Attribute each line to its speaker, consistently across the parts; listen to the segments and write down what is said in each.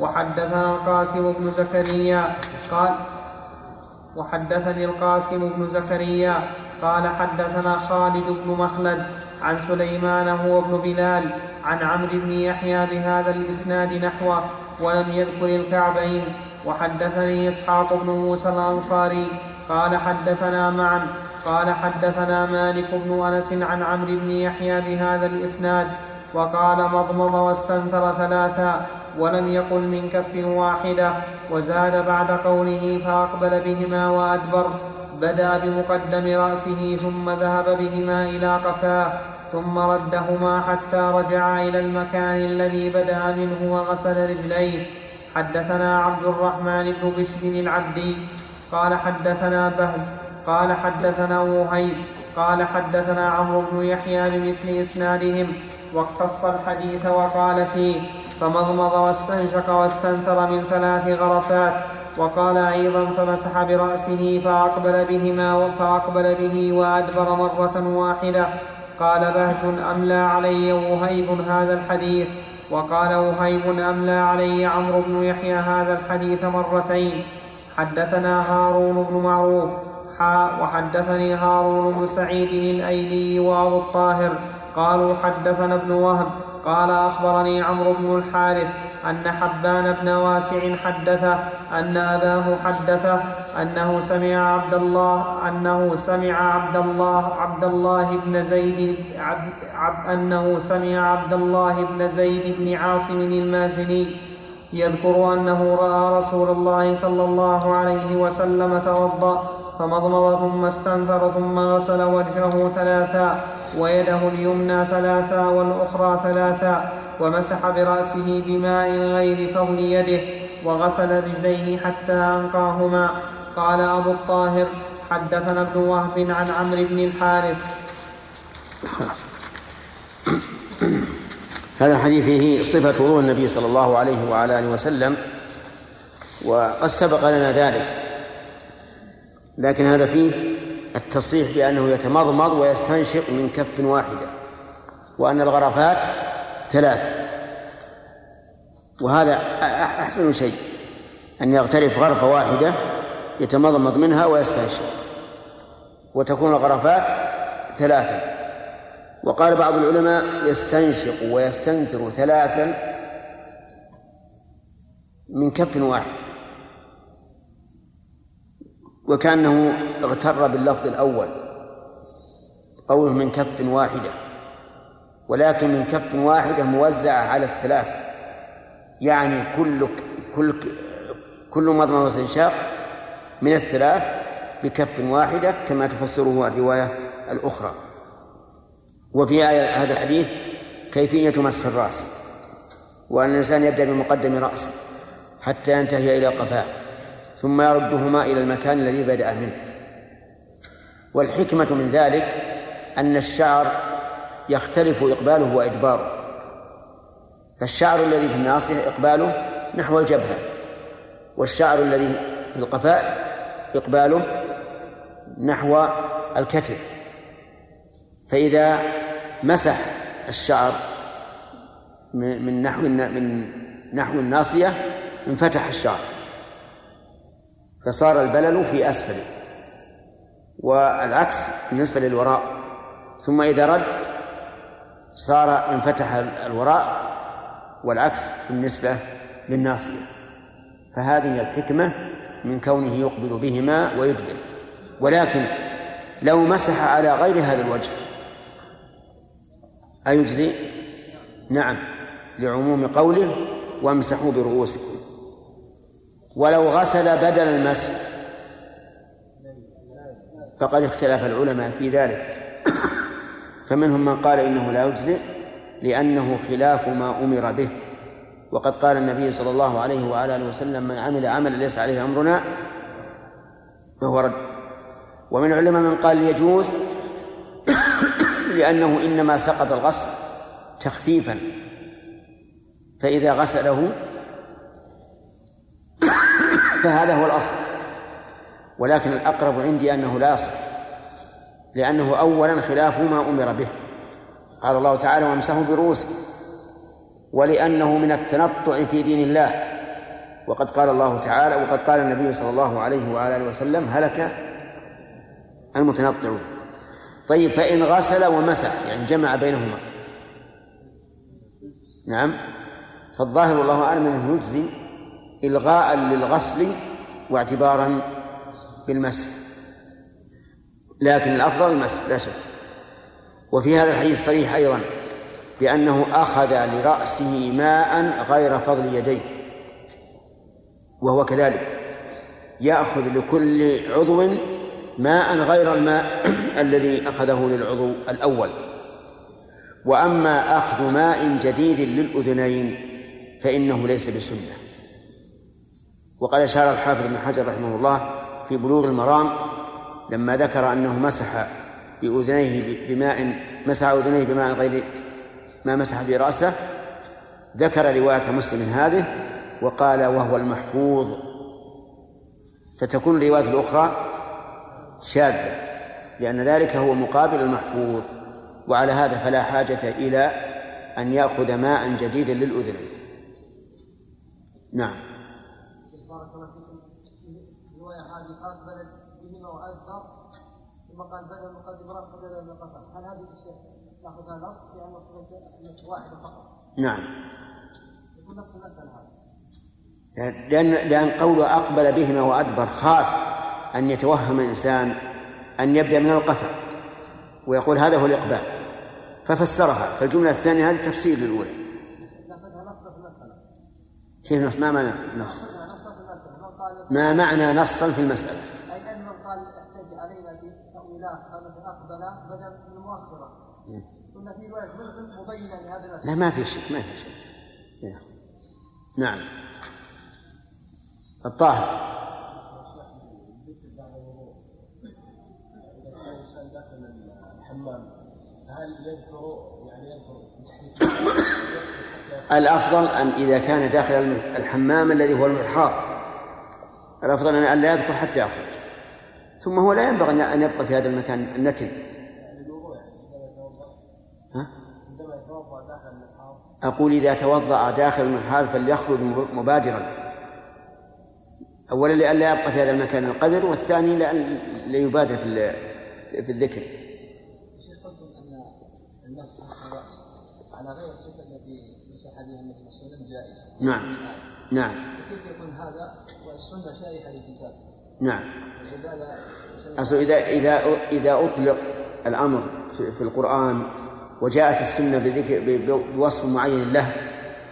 Speaker 1: وحدثنا القاسم بن زكريا قال وحدثني القاسم بن زكريا قال حدثنا خالد بن مخلد عن سليمان هو بن بلال عن عمرو بن يحيى بهذا الإسناد نحوه ولم يذكر الكعبين. وحدثني إسحاق بن موسى الأنصاري قال حدثنا معا قال حدثنا مالك بن أنس عن عمرو بن يحيى بهذا الإسناد وقال مضمض واستنثر ثلاثا. ولم يقل من كف واحدة. وزاد بعد قوله فأقبل بهما وأدبر. بدا بمقدم رأسه ثم ذهب بهما إلى قفاه. ثم ردهما حتى رجع إلى المكان الذي بدأ منه وغسل رجليه. حدثنا عبد الرحمن بن بشر العبدي. قال حدثنا بهز. قال حدثنا وهيب. قال حدثنا عمرو بن يحيى بمثل إسنادهم. واقتص الحديث وقال فيه فمضمض واستنشق واستنثر من ثلاث غرفات. وقال أيضا فمسح برأسه فأقبل بهما فأقبل به وأدبر مرة واحدة. قال بهز أملى علي؟ وهيب هذا الحديث. وقال وهيب أملى علي؟ عمرو بن يحيى هذا الحديث مرتين. حدثنا هارون بن معروف. حاء وحدثني هارون بن سعيد الأيلي وأبو الطاهر. قالوا حدثنا ابن وهب. قال أخبرني عمرو بن الحارث أن حبان بن واسع حدثه أن أباه حدثه أنه سمع عبد الله أنه سمع عبد الله عبد الله بن زيد أنه سمع عبد الله بن زيد بن عاصم المازني يذكر أنه رأى رسول الله صلى الله عليه وسلم توضأ فمضمض ثم استنثر ثم غسل وجهه ثلاثا. ويده اليمنى ثلاثا والأخرى ثلاثا ومسح برأسه بماء غير فضل يده وغسل رجليه حتى أنقاهما. قال أبو الطاهر حدثنا ابن وهب عن عمرو بن الحارث.
Speaker 2: هذا الحديث فيه صفة وضوء النبي صلى الله عليه وعلى آله وسلم وقد سبق لنا ذلك لكن هذا فيه التصريح بأنه يتمضمض ويستنشق من كف واحدة وأن الغرفات ثلاث. وهذا أحسن شيء أن يغترف غرفة واحدة يتمضمض منها ويستنشق وتكون الغرفات ثلاثا وقال بعض العلماء يستنشق ويستنثر ثلاثا من كف واحد وكأنه اغتر باللفظ الأول. قوله من كف واحدة. ولكن من كف واحدة موزعة على الثلاث. يعني كل كل كل مضمضة واستنشاق من الثلاث بكف واحدة كما تفسره الرواية الأخرى. وفي هذا الحديث كيفية مسح الرأس. وأن الإنسان يبدأ بمقدم رأسه حتى ينتهي إلى قفاه ثم يردهما إلى المكان الذي بدأ منه. والحكمة من ذلك أن الشعر يختلف إقباله وإدباره. فالشعر الذي في الناصية إقباله نحو الجبهة والشعر الذي في القفاء إقباله نحو الكتف. فإذا مسح الشعر من نحو من نحو الناصية انفتح الشعر. فصار البلل في أسفله والعكس بالنسبة للوراء. ثم إذا رد صار انفتح الوراء والعكس بالنسبة للناصية. فهذه الحكمة من كونه يقبل بهما ويدبر. ولكن لو مسح على غير هذا الوجه أيجزي؟ نعم لعموم قوله وامسحوا برؤوسكم. ولو غسل بدل المسح. فقد اختلف العلماء في ذلك. فمنهم من قال إنه لا يجزئ لأنه خلاف ما أمر به. وقد قال النبي صلى الله عليه وعلى آله وسلم من عمل عملا ليس عليه أمرنا فهو رد. ومن العلماء من قال يجوز لأنه إنما سقط الغسل تخفيفا. فإذا غسله فهذا هو الأصل. ولكن الأقرب عندي أنه لا يصح لأنه أولا خلاف ما أمر به. قال الله تعالى وامسحوا برؤوسكم ولأنه من التنطع في دين الله. وقد قال الله تعالى وقد قال النبي صلى الله عليه وعلى آله وسلم هلك المتنطعون. طيب فإن غسل ومسح يعني جمع بينهما. نعم فالظاهر والله أعلم أنه يجزي إلغاء للغسل واعتبارا بالمسح. لكن الأفضل المسح لا شك. وفي هذا الحديث صريح أيضا بأنه أخذ لرأسه ماء غير فضل يديه. وهو كذلك يأخذ لكل عضو ماء غير الماء الذي أخذه للعضو الأول. وأما أخذ ماء جديد للأذنين فإنه ليس بسنة. وقد أشار الحافظ ابن حجر رحمه الله في بلوغ المرام لما ذكر أنه مسح بأذنيه بماء مسح أذنيه بماء غير ما مسح به رأسه ذكر رواية مسلم هذه وقال وهو المحفوظ. فتكون الرواية الأخرى شاذة لأن ذلك هو مقابل المحفوظ وعلى هذا فلا حاجة إلى أن يأخذ ماء جديدا للأذنين نعم بارك الله فيكم الرواية هذه قال بلد بهما وأكثر ثم قال بدل مقدم بدل من هل هذه الشيء ناخذها نص؟ لأن نص واحدة فقط. نعم. يكون نص المسألة هذا لأن لأن قوله أقبل بهما وأدبر خاف أن يتوهم الإنسان أن يبدأ من القفا. ويقول هذا هو الإقبال. ففسرها. فالجملة الثانية هذه تفسير للأولى كيف نص؟ ما معنى نص؟ ما معنى نصا في المسألة أي أن من قال احتج علينا في تأويلات أقبل بدل من المؤخرة كنا في رواية مسلم مبينا لهذا لا ما في شيء ما في شيء نعم. الطاهر. الأفضل أن إذا كان داخل الحمام الذي هو المرحاض الأفضل أن لا يذكر حتى يخرج. ثم هو لا ينبغي أن يبقى في هذا المكان النتن. أقول إذا توضأ داخل المرحاض فليخرج مبادرا. أولا لئلا يبقى في هذا المكان القدر والثاني لأن ليبادر في في الذكر. على غير الصفة التي نصح بها النبي صلى الله عليه وسلم جائزة. نعم. نعم. كيف يكون هذا؟ والسنة شائعة للكتاب. نعم. أصل إذا إذا إذا أطلق الأمر في القرآن وجاءت السنة بذكر بوصف معين له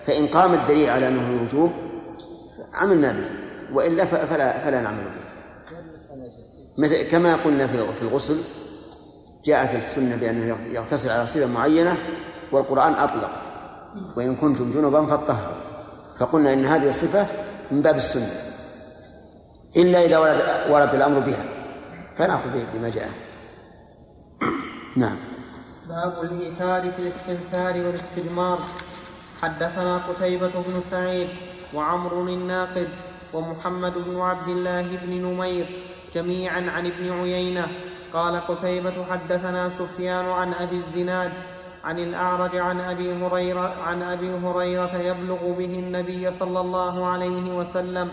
Speaker 2: فإن قام الدليل على أنه الوجوب عملنا به وإلا فلا فلا نعمل به. مثل كما قلنا في الغسل جاءت السنة بأنه يغتسل على صفة معينة والقرآن أطلق وإن كنتم جنبا فاطهروا. فقلنا إن هذه الصفة من باب السنة. إلا إذا ورد, ورد الأمر بها فنأخذ بما جاء. نعم.
Speaker 1: باب الإيثار في الاستنثار والاستجمار. حدثنا قتيبة بن سعيد وعمر الناقد ومحمد بن عبد الله بن نمير جميعا عن ابن عيينة. قال قتيبة حدثنا سفيان عن أبي الزناد عن الأعرج عن أبي هريرة عن أبي هريرة يبلغ به النبي صلى الله عليه وسلم.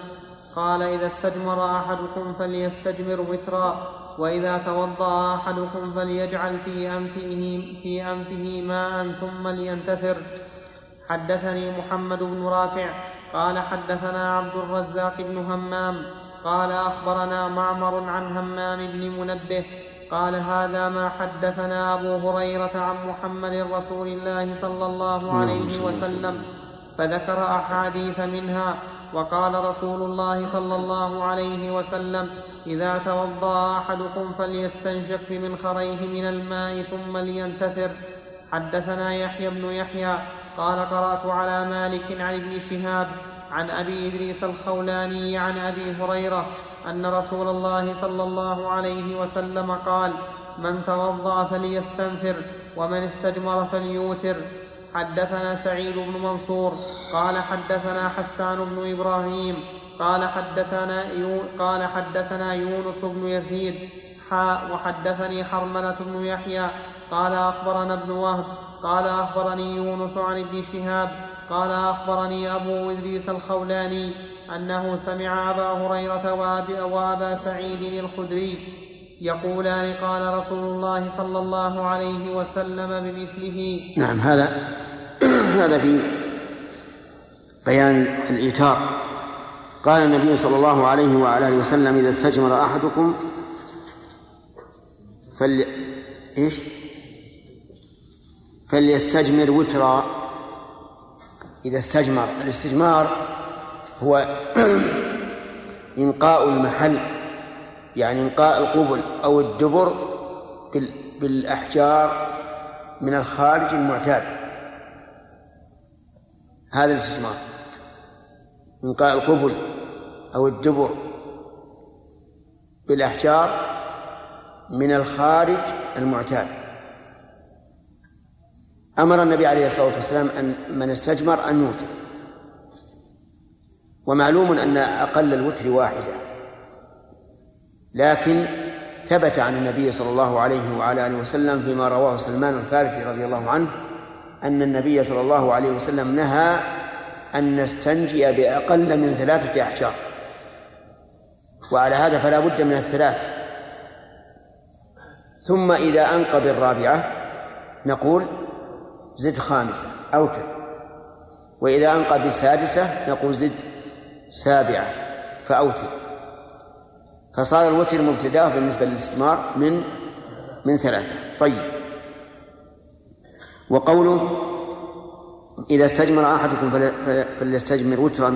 Speaker 1: قال إذا استجمر أحدكم فليستجمر وترا. وإذا توضأ أحدكم فليجعل في أنفه في أنفه ماء ثم لينتثر. حدثني محمد بن رافع قال حدثنا عبد الرزاق بن همام قال أخبرنا معمر عن همام بن منبه قال هذا ما حدثنا أبو هريرة عن محمد رسول الله صلى الله عليه وسلم. فذكر أحاديث منها وقال رسول الله صلى الله عليه وسلم إذا توضأ أحدكم فليستنشق بمنخريه من الماء ثم لينتثر. حدثنا يحيى بن يحيى قال قرأت على مالك عن ابن شهاب عن أبي إدريس الخولاني عن أبي هريرة أن رسول الله صلى الله عليه وسلم قال من توضأ فليستنثر ومن استجمر فليوتر. حدثنا سعيد بن منصور قال حدثنا حسان بن إبراهيم قال حدثنا قال حدثنا يونس بن يزيد حاء وحدثني حرملة بن يحيى قال أخبرنا ابن وهب قال أخبرني يونس عن ابن شهاب قال أخبرني أبو إدريس الخولاني أنه سمع أبا هريرة وأبا سعيد الخدري يقولان قال رسول الله صلى الله عليه وسلم بمثله.
Speaker 2: نعم هذا هذا في بيان الإيتار قال النبي صلى الله عليه وعلى آله وسلم إذا استجمر أحدكم فل إيش؟ فليستجمر وترا. إذا استجمر الاستجمار هو إنقاء المحل. يعني انقاء القبل أو الدبر بالأحجار من الخارج المعتاد. هذا الاستجمار إنقاء القبل أو الدبر بالأحجار من الخارج المعتاد. أمر النبي عليه الصلاة والسلام أن من استجمر أن يوتر. ومعلوم أن أقل الوتر واحدة. لكن ثبت عن النبي صلى الله عليه وعلى آله وسلم فيما رواه سلمان الفارسي رضي الله عنه أن النبي صلى الله عليه وسلم نهى أن نستنجي بأقل من ثلاثة أحجار. وعلى هذا فلا بد من الثلاث. ثم إذا أنقى بالرابعة نقول زد خامسة أوتر وإذا أنقى بالسادسة نقول زد سابعة فأوتر. فصار الوتر مبتداه بالنسبة للاستثمار من من ثلاثة. طيب. وقوله إذا استجمر أحدكم فليستجمر وترا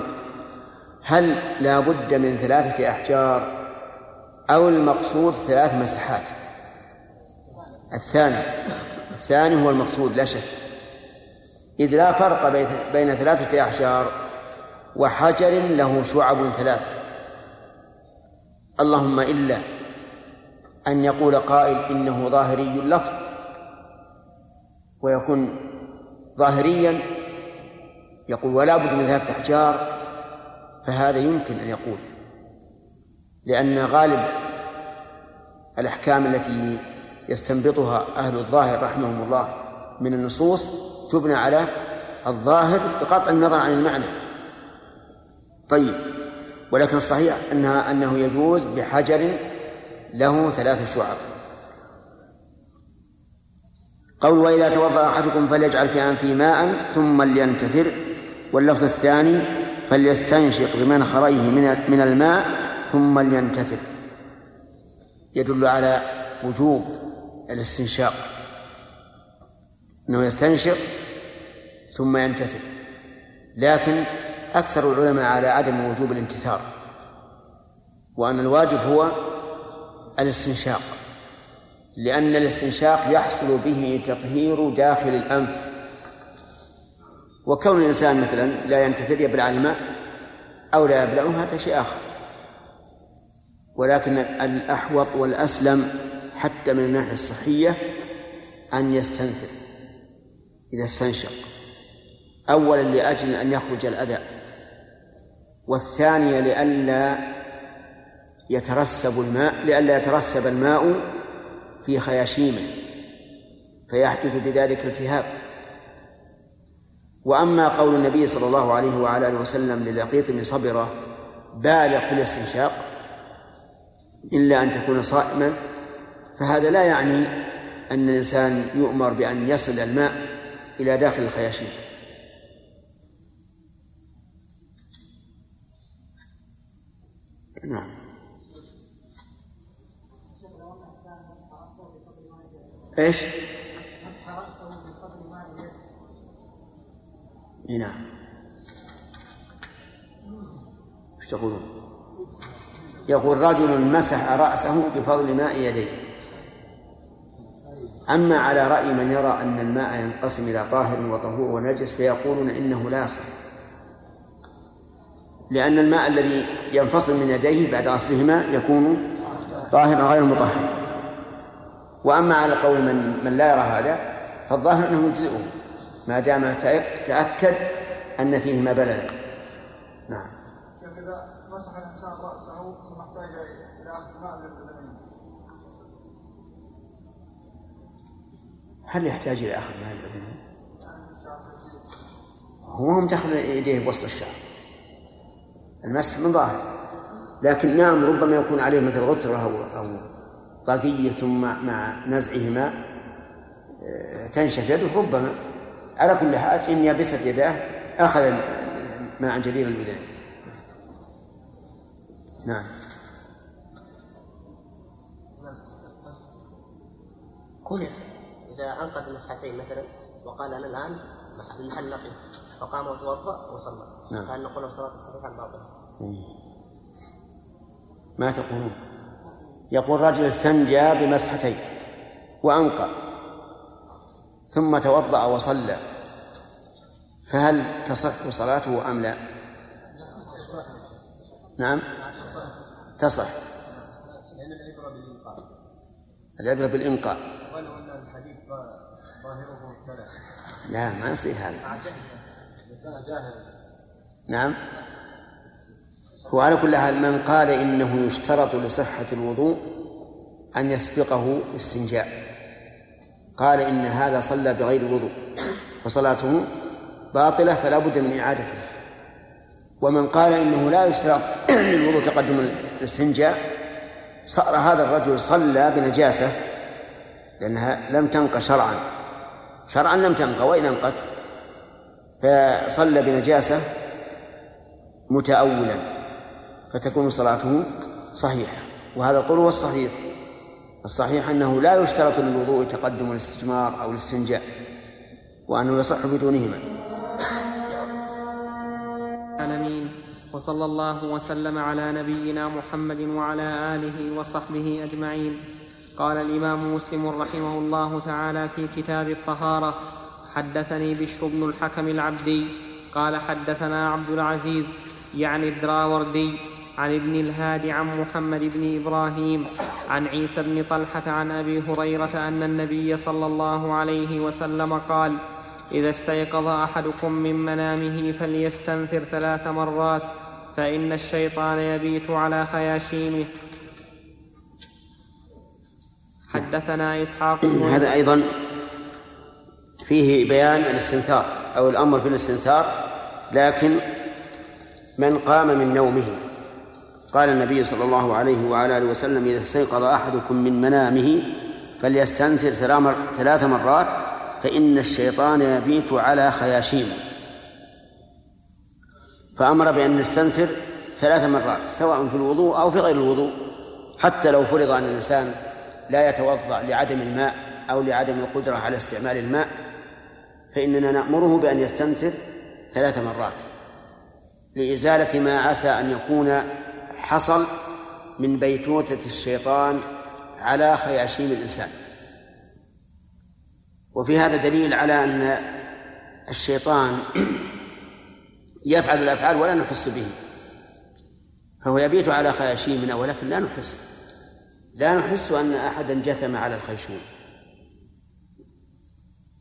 Speaker 2: هل لا بد من ثلاثة أحجار أو المقصود ثلاث مسحات الثاني. الثاني هو المقصود لا شك. إذ لا فرق بين ثلاثة أحجار وحجر له شعب ثلاث. اللهم إلا أن يقول قائل إنه ظاهري اللفظ ويكون ظاهريا يقول ولا بد من ثلاثة أحجار فهذا يمكن أن يقول. لأن غالب الأحكام التي يستنبطها أهل الظاهر رحمهم الله من النصوص تبنى على الظاهر بقطع النظر عن المعنى. طيب. ولكن الصحيح أنها أنه يجوز بحجر له ثلاث شعب قول وإذا توضأ أحدكم فليجعل في أنفه ماء ثم لينتثر واللفظ الثاني فليستنشق بمنخريه من من الماء ثم لينتثر. يدل على وجوب الاستنشاق. إنه يستنشق ثم ينتثر. لكن أكثر العلماء على عدم وجوب الانتثار وأن الواجب هو الاستنشاق لأن الاستنشاق يحصل به تطهير داخل الأنف. وكون الإنسان مثلا لا ينتثر يبلع الماء أو لا يبلعه هذا شيء آخر. ولكن الأحوط والأسلم حتى من الناحية الصحية أن يستنثر إذا استنشق. أولا لأجل أن يخرج الأذى. والثانية لئلا يترسب الماء لئلا يترسب الماء في خياشيمه فيحدث بذلك التهاب. وأما قول النبي صلى الله عليه وعلى آله وسلم للقيط بن صبرة بالغ في الاستنشاق إلا أن تكون صائما فهذا لا يعني أن الإنسان يؤمر بأن يصل الماء إلى داخل الخياشيم. نعم إيش؟ إي نعم إيش تقولون؟ يقول رجل مسح رأسه بفضل ماء يديه أما على رأي من يرى أن الماء ينقسم إلى طاهر وطهور ونجس فيقولون إنه لا يصح لأن الماء الذي ينفصل من يديه بعد غسلهما يكون طاهرا غير مطهر. وأما على قول من, من لا يرى هذا فالظاهر أنه يجزئه ما دام تأكد أن فيهما بللا نعم.
Speaker 3: إذا مسح الإنسان رأسه فنحتاج إلى أخذ ماء
Speaker 2: هل يحتاج إلى أخذ ماء للبدنين؟ يعني هو هم دخل يديه بوسط الشعر. المسح من ظاهر. لكن نعم ربما يكون عليه مثل غترة أو أو طاقية ثم مع نزعه ماء آه، تنشف يده ربما. على كل حال إن يبست يداه أخذ ماء جليل البدنين نعم.
Speaker 3: قل إذا أنقذ المسحتين مثلا وقال أنا الآن المحل نقي فقام وتوضأ وصلى. نعم. فهل نقول صلاة صحيحة باطلة؟
Speaker 2: ما تقولون؟ يقول رجل استنجى بمسحتين وأنقى ثم توضأ وصلى. فهل تصح صلاته أم لا؟ نعم. تصح. العبرة بالإنقاء لا ما يصير هذا. نعم. هو على كل حال من قال إنه يشترط لصحة الوضوء أن يسبقه استنجاء. قال إن هذا صلى بغير وضوء فصلاته باطلة فلا بد من إعادته. ومن قال إنه لا يشترط للوضوء تقدم الاستنجاء صار هذا الرجل صلى بنجاسة لأنها لم تنق شرعا. شرعا لم تنقى وإذا انقت فصلى بنجاسة متأولا فتكون صلاته صحيحة. وهذا القول هو الصحيح. الصحيح أنه لا يشترط للوضوء تقدم الاستجمار أو الاستنجاء وأنه يصح بدونهما
Speaker 1: العالمين وصلى الله وسلم على نبينا محمد وعلى آله وصحبه أجمعين. قال الإمام مسلم رحمه الله تعالى في كتاب الطهارة حدثني بشر بن الحكم العبدي قال حدثنا عبد العزيز يعني الدراوردي عن ابن الهاد عن محمد بن إبراهيم عن عيسى بن طلحة عن أبي هريرة أن النبي صلى الله عليه وسلم قال إذا استيقظ أحدكم من منامه فليستنثر ثلاث مرات فإن الشيطان يبيت على خياشيمه. حدثنا إسحاق
Speaker 2: هذا أيضا فيه بيان الاستنثار أو الأمر بالاستنثار لكن من قام من نومه. قال النبي صلى الله عليه وعلى آله وسلم إذا استيقظ أحدكم من منامه فليستنثر ثلاث مرات فإن الشيطان يبيت على خياشيمه فأمر بأن نستنثر ثلاث مرات سواء في الوضوء أو في غير الوضوء حتى لو فرض أن الإنسان لا يتوضأ لعدم الماء أو لعدم القدرة على استعمال الماء. فإننا نأمره بأن يستنثر ثلاث مرات لإزالة ما عسى أن يكون حصل من بيتوتة الشيطان على خياشيم الإنسان. وفي هذا دليل على أن الشيطان يفعل الأفعال ولا نحس به. فهو يبيت على خياشيمنا ولكن لا نحس. لا نحس أن أحدا جثم على الخيشوم.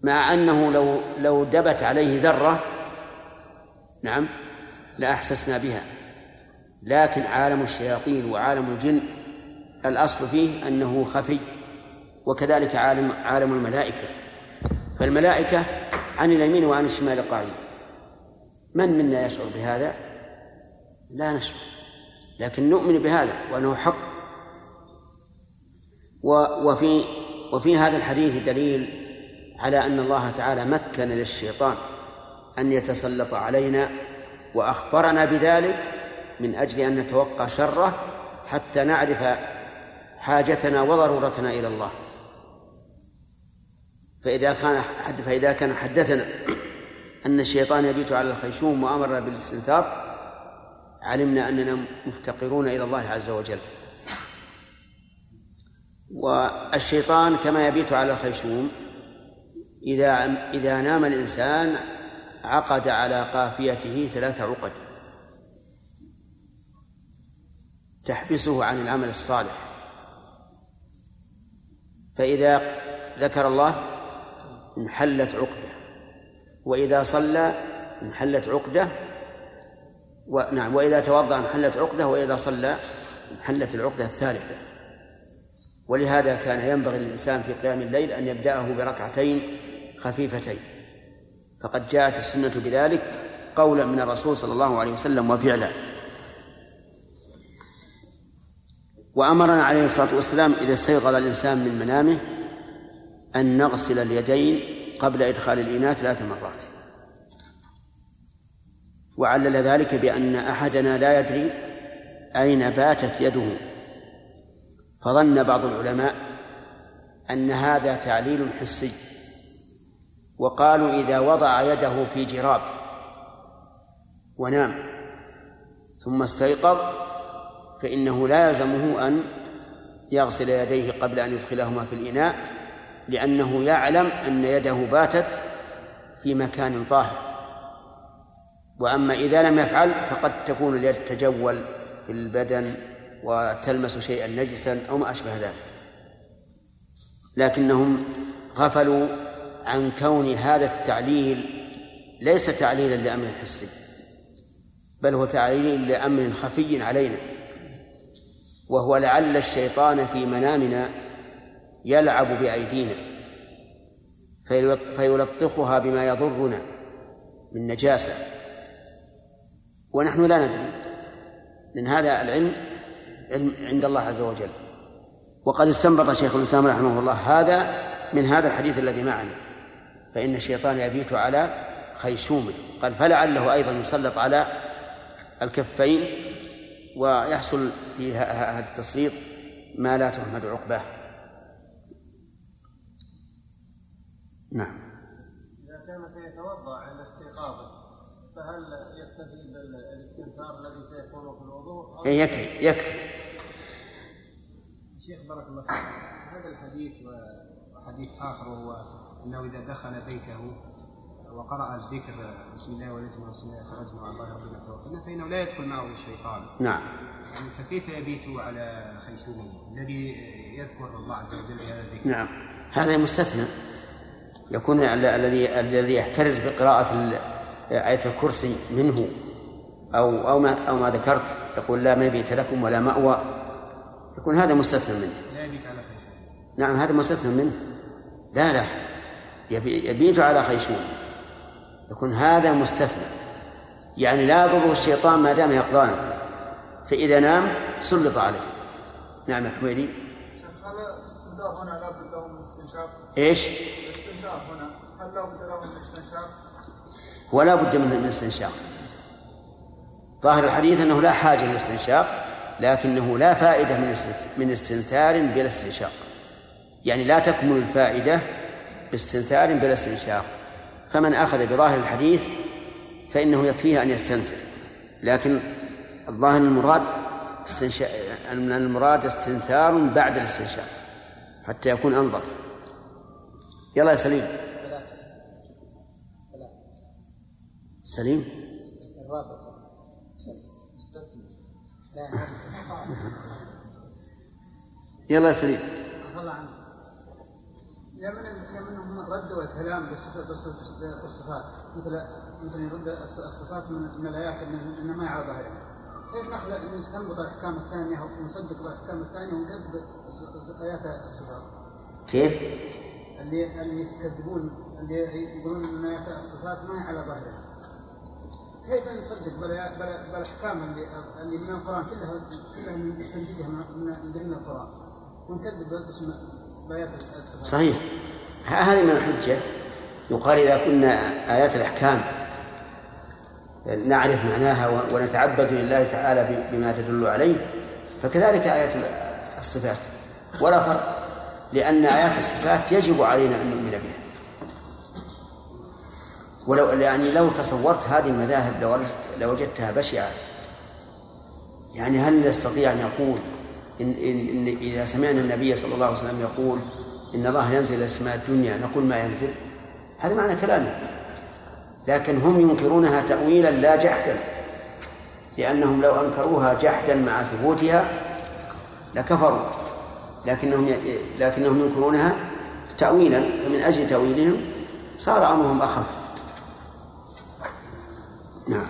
Speaker 2: مع أنه لو لو دبت عليه ذرة نعم لأحسسنا بها. لكن عالم الشياطين وعالم الجن الأصل فيه أنه خفي وكذلك عالم عالم الملائكة. فالملائكة عن اليمين وعن الشمال قاعدين من منا يشعر بهذا؟ لا نشعر. لكن نؤمن بهذا وأنه حق. وفي وفي هذا الحديث دليل على أن الله تعالى مكن للشيطان أن يتسلط علينا وأخبرنا بذلك من أجل أن نتوقع شره حتى نعرف حاجتنا وضرورتنا إلى الله. فإذا كان حد فإذا كان حدثنا أن الشيطان يبيت على الخيشوم وأمرنا بالاستنثار علمنا أننا مفتقرون إلى الله عز وجل. والشيطان كما يبيت على الخيشوم إذا إذا نام الإنسان عقد على قافيته ثلاث عقد. تحبسه عن العمل الصالح. فإذا ذكر الله انحلت عقدة. وإذا صلى انحلت عقدة. ونعم وإذا توضأ انحلت عقدة. وإذا صلى انحلت العقدة الثالثة. ولهذا كان ينبغي للإنسان في قيام الليل أن يبدأه بركعتين خفيفتين. فقد جاءت السنة بذلك قولا من الرسول صلى الله عليه وسلم وفعلا. وأمرنا عليه الصلاة والسلام إذا استيقظ الإنسان من منامه أن نغسل اليدين قبل إدخال الإناء ثلاث مرات. وعلل ذلك بأن أحدنا لا يدري أين باتت يده. فظن بعض العلماء أن هذا تعليل حسي. وقالوا إذا وضع يده في جراب ونام ثم استيقظ فإنه لا يلزمه أن يغسل يديه قبل أن يدخلهما في الإناء لأنه يعلم أن يده باتت في مكان طاهر. وأما إذا لم يفعل فقد تكون اليد تجول في البدن وتلمس شيئا نجسا أو ما أشبه ذلك. لكنهم غفلوا عن كون هذا التعليل ليس تعليلا لأمر حسي بل هو تعليل لأمر خفي علينا. وهو لعل الشيطان في منامنا يلعب بأيدينا فيلطخها بما يضرنا من نجاسة. ونحن لا ندري لأن هذا العلم علم عند الله عز وجل. وقد استنبط شيخ الإسلام رحمه الله هذا من هذا الحديث الذي معنا. فإن الشيطان يبيت على خيشومه قال فلعله أيضا يسلط على الكفين ويحصل في هذا التسليط ما لا تحمد عقباه. نعم.
Speaker 1: إذا كان سيتوضأ عند استيقاظه فهل يكتفي بالاستنثار الذي سيكون في الوضوء؟
Speaker 2: إيه، يكفي يكفي.
Speaker 3: شيخ بارك الله فيك. هذا الحديث وحديث آخر وهو أنه إذا دخل بيته وقرأ الذكر بسم الله ولدنا وبسم الله خرجنا وعلى الله ربنا توكلنا فإنه لا يدخل معه الشيطان.
Speaker 2: نعم.
Speaker 3: يعني فكيف يبيت على خيشومه الذي يذكر الله عز وجل بهذا الذكر.
Speaker 2: نعم. هذا مستثنى. يكون الذي الذي يحترز بقراءة آية الكرسي منه. أو أو ما أو ما ذكرت. يقول لا مبيت لكم ولا مأوى. يكون هذا مستثنى منه.
Speaker 3: لا يبيت على خيشوم.
Speaker 2: نعم هذا مستثنى منه. لا لا. يبيت على خيشوم يكون هذا مستثنى يعني لا يضره الشيطان ما دام يقظانا فإذا نام سلط عليه نعم يا حميدي
Speaker 4: هل الاستنشاق هنا لابد له من الاستنشاق؟
Speaker 2: إيش؟
Speaker 4: الاستنشاق هنا هل لابد له من الاستنشاق؟
Speaker 2: ولا بد من الاستنشاق ظاهر الحديث أنه لا حاجة للاستنشاق لكنه لا فائدة من من استنثار بلا استنشاق يعني لا تكمل الفائدة باستنثار بلا استنشاق. فمن أخذ بظاهر الحديث فإنه يكفيه أن يستنثر. لكن الظاهر المراد استنشاق المراد استنثار بعد الاستنشاق حتى يكون أنظف. يلا يا سليم. سليم. يلا يا سليم.
Speaker 4: يا من يا من ردوا الكلام بالصفات مثل مثل يرد الصفات من الآيات انما هي على ظاهرها كيف ناخذ نستنبط الأحكام الثانية ونصدق الأحكام الثانية ونكذب آيات الصفات؟
Speaker 2: كيف؟
Speaker 4: اللي اللي يكذبون اللي يقولون إن آيات الصفات ما هي على ظاهرها كيف نصدق؟ بالاحكام اللي اللي من القرآن كلها كلها نستنتجها من ضمن القرآن. ونكذب باسم
Speaker 2: صحيح. هذه من الحجة. يقال إذا كنا آيات الأحكام نعرف معناها ونتعبد لله تعالى بما تدل عليه فكذلك آيات الصفات. ولا فرق لأن آيات الصفات يجب علينا أن نؤمن بها. ولو يعني لو تصورت هذه المذاهب لوجدتها بشعة. يعني هل نستطيع أن يقول إن, إن, إذا سمعنا النبي صلى الله عليه وسلم يقول إن الله ينزل إلى السماء الدنيا نقول ما ينزل؟ هذا معنى كلامه. لكن هم ينكرونها تأويلا لا جحدا لأنهم لو أنكروها جحدا مع ثبوتها لكفروا. لكنهم لكنهم ينكرونها تأويلا فمن أجل تأويلهم صار أمرهم أخف. نعم.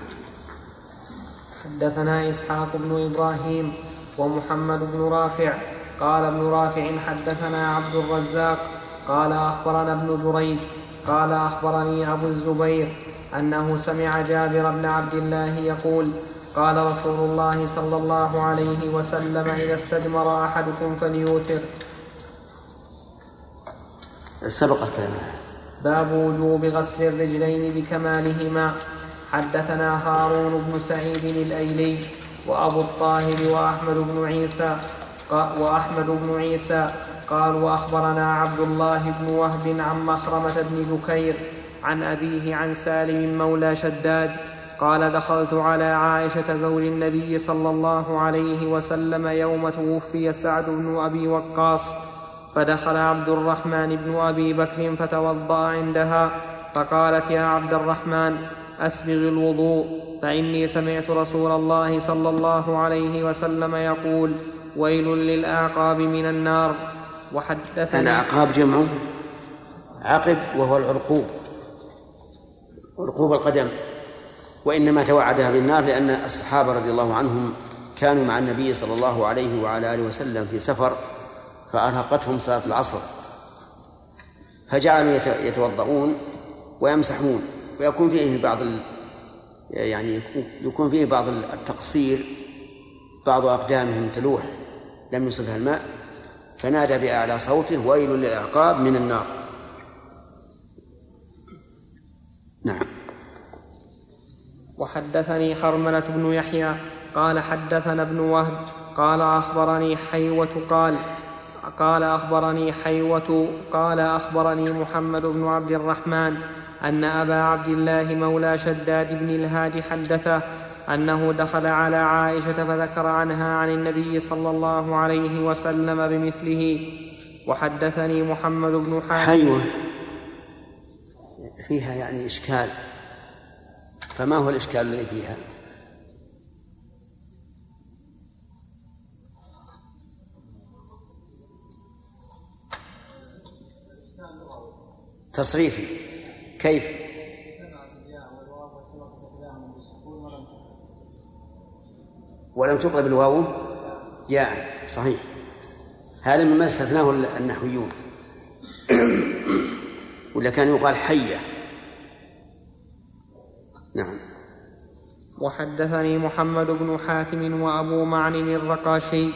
Speaker 1: حدثنا إسحاق بن إبراهيم ومحمد بن رافع. قال ابن رافع حدثنا عبد الرزاق. قال أخبرنا ابن جريج. قال أخبرني أبو الزبير أنه سمع جابر بن عبد الله يقول قال رسول الله صلى الله عليه وسلم إذا استجمر أحدكم فليوتر.
Speaker 2: سبق الكلام
Speaker 1: باب وجوب غسل الرجلين بكمالهما. حدثنا هارون بن سعيد الأيلي وأبو الطاهر وأحمد بن عيسى وأحمد بن عيسى قال وأخبرنا عبد الله بن وهب عن مخرمة بن بكير عن أبيه عن سالم مولى شداد قال دخلت على عائشة زوج النبي صلى الله عليه وسلم يوم توفي سعد بن أبي وقاص فدخل عبد الرحمن بن أبي بكر فتوضأ عندها فقالت يا عبد الرحمن أسبغ الوضوء فإني سمعت رسول الله صلى الله عليه وسلم يقول ويل للأعقاب من النار وحدثني
Speaker 2: الأعقاب جمع عقب وهو العرقوب عرقوب القدم وإنما توعدها بالنار لأن الصحابة رضي الله عنهم كانوا مع النبي صلى الله عليه وعلى آله وسلم في سفر فأرهقتهم صلاة العصر فجعلوا يتوضؤون ويمسحون. ويكون فيه بعض ال... يعني يكون فيه بعض التقصير بعض أقدامهم تلوح لم يصبها الماء فنادى بأعلى صوته ويل للأعقاب من النار. نعم.
Speaker 1: وحدثني حرملة بن يحيى قال حدثنا ابن وهب قال أخبرني حيوة قال قال أخبرني حيوة قال أخبرني محمد بن عبد الرحمن أن أبا عبد الله مولى شداد بن الهاد حدثه أنه دخل على عائشة فذكر عنها عن النبي صلى الله عليه وسلم بمثله. وحدثني محمد بن حاتم.
Speaker 2: حيوة. فيها يعني إشكال. فما هو الإشكال الذي فيها؟ تصريفي. كيف؟ ولم تقلب الواو ياء صحيح. هذا مما استثناه النحويون. ولا كان يقال حية. نعم.
Speaker 1: وحدثني محمد بن حاتم وأبو معن الرقاشي.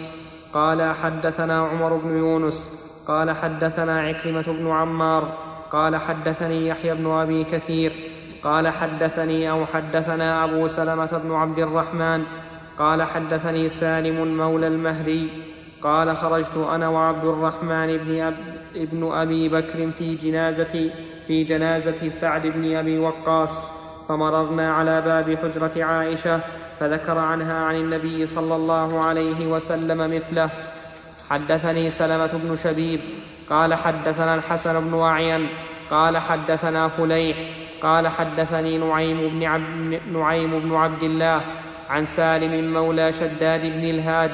Speaker 1: قال حدثنا عمر بن يونس. قال حدثنا عكرمة بن عمار. قال حدثني يحيى بن أبي كثير قال حدثني أو حدثنا أبو سلمة بن عبد الرحمن قال حدثني سالم مولى المهري قال خرجت أنا وعبد الرحمن بن, أب ابن أبي بكر في جنازة في جنازة سعد بن أبي وقاص فمررنا على باب حجرة عائشة فذكر عنها عن النبي صلى الله عليه وسلم مثله. حدثني سلمة بن شبيب قال حدثنا الحسن بن أعين قال حدثنا فليح قال حدثني نعيم بن عبد, نعيم بن عبد الله عن سالم مولى شداد بن الهاد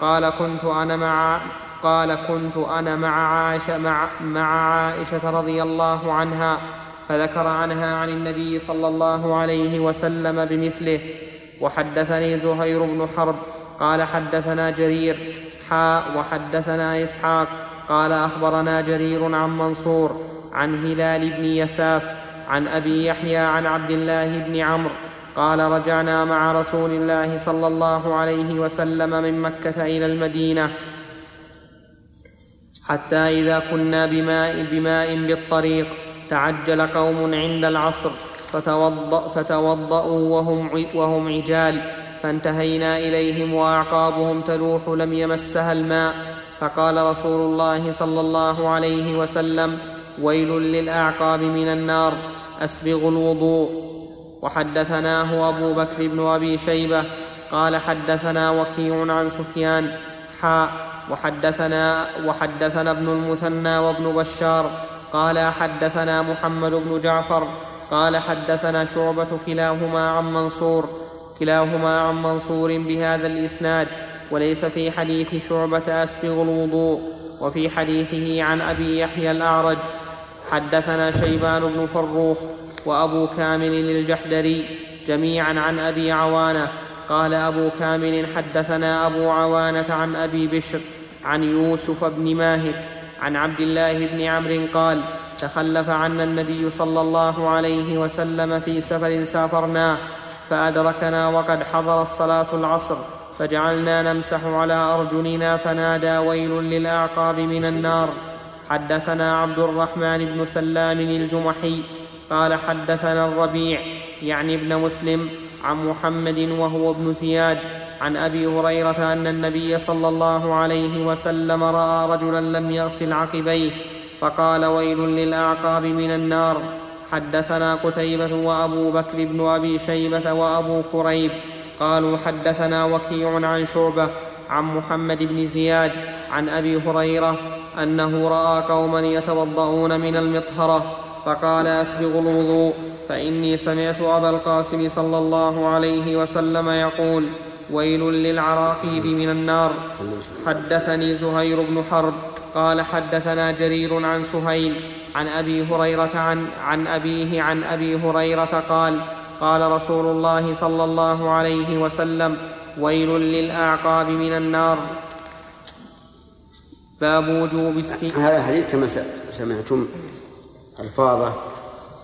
Speaker 1: قال كنت أنا مع قال كنت أنا مع عائشة مع, مع عائشة رضي الله عنها فذكر عنها عن النبي صلى الله عليه وسلم بمثله. وحدثني زهير بن حرب قال حدثنا جرير حاء وحدثنا إسحاق قال أخبرنا جرير عن منصور عن هلال بن يساف عن أبي يحيى عن عبد الله بن عمرو قال رجعنا مع رسول الله صلى الله عليه وسلم من مكة إلى المدينة حتى إذا كنا بماء, بماء بالطريق تعجل قوم عند العصر فتوضأ فتوضأوا وهم, وهم عجال فانتهينا إليهم وأعقابهم تلوح لم يمسها الماء فقال رسول الله صلى الله عليه وسلم ويل للأعقاب من النار أسبغوا الوضوء. وحدثناه أبو بكر بن أبي شيبة قال حدثنا وكيع عن سفيان حاء وحدثنا وحدثنا ابن المثنى وابن بشار قال حدثنا محمد بن جعفر قال حدثنا شعبة كلاهما عن منصور كلاهما عن منصور بهذا الإسناد وليس في حديث شعبة أسبغ الوضوء وفي حديثه عن أبي يحيى الأعرج حدثنا شيبان بن فروخ وأبو كامل الجحدري جميعا عن أبي عوانة قال أبو كامل حدثنا أبو عوانة عن أبي بشر عن يوسف بن ماهك عن عبد الله بن عمرو قال تخلف عنا النبي صلى الله عليه وسلم في سفر سافرناه فأدركنا وقد حضرت صلاة العصر. فجعلنا نمسح على أرجلنا فنادى ويل للأعقاب من النار. حدثنا عبد الرحمن بن سلام الجمحي قال حدثنا الربيع يعني ابن مسلم عن محمد وهو ابن زياد عن أبي هريرة أن النبي صلى الله عليه وسلم رأى رجلا لم يغسل عقبيه فقال ويل للأعقاب من النار. حدثنا قتيبة وأبو بكر بن أبي شيبة وأبو كريب قالوا حدثنا وكيع عن شعبة عن محمد بن زياد عن أبي هريرة أنه رأى قوما يتوضؤون من المطهرة فقال أسبغ الوضوء فإني سمعت أبا القاسم صلى الله عليه وسلم يقول ويل للعراقيب من النار. حدثني زهير بن حرب قال حدثنا جرير عن سهيل عن أبي هريرة عن, عن أبيه عن أبي هريرة قال قال رسول الله صلى الله عليه وسلم ويل للأعقاب من النار. باب وجوب
Speaker 2: هذا الحديث كما سمعتم ألفاظه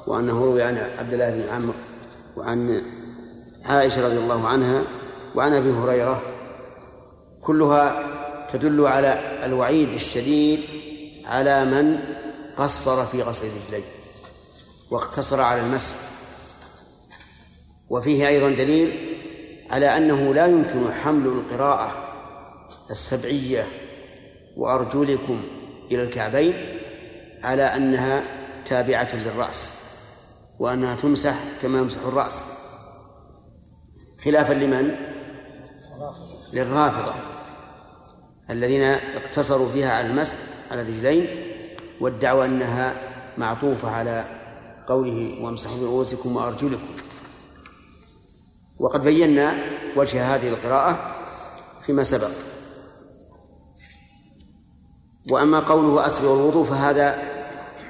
Speaker 2: وأنه روي عن عبد الله بن عمرو وعن عائشة رضي الله عنها وعن أبي هريرة. كلها تدل على الوعيد الشديد على من قصر في غسل الرجلين واقتصر على المسح. وفيه أيضا دليل على أنه لا يمكن حمل القراءة السبعية وأرجلكم إلى الكعبين على أنها تابعة للرأس وأنها تمسح كما يمسح الرأس خلافا لمن؟ للرافضة الذين اقتصروا فيها على المسح على الرجلين وادعوا أنها معطوفة على قوله وامسحوا برؤوسكم وأرجلكم وقد بينا وجه هذه القراءة فيما سبق. وأما قوله أسبغ الوضوء فهذا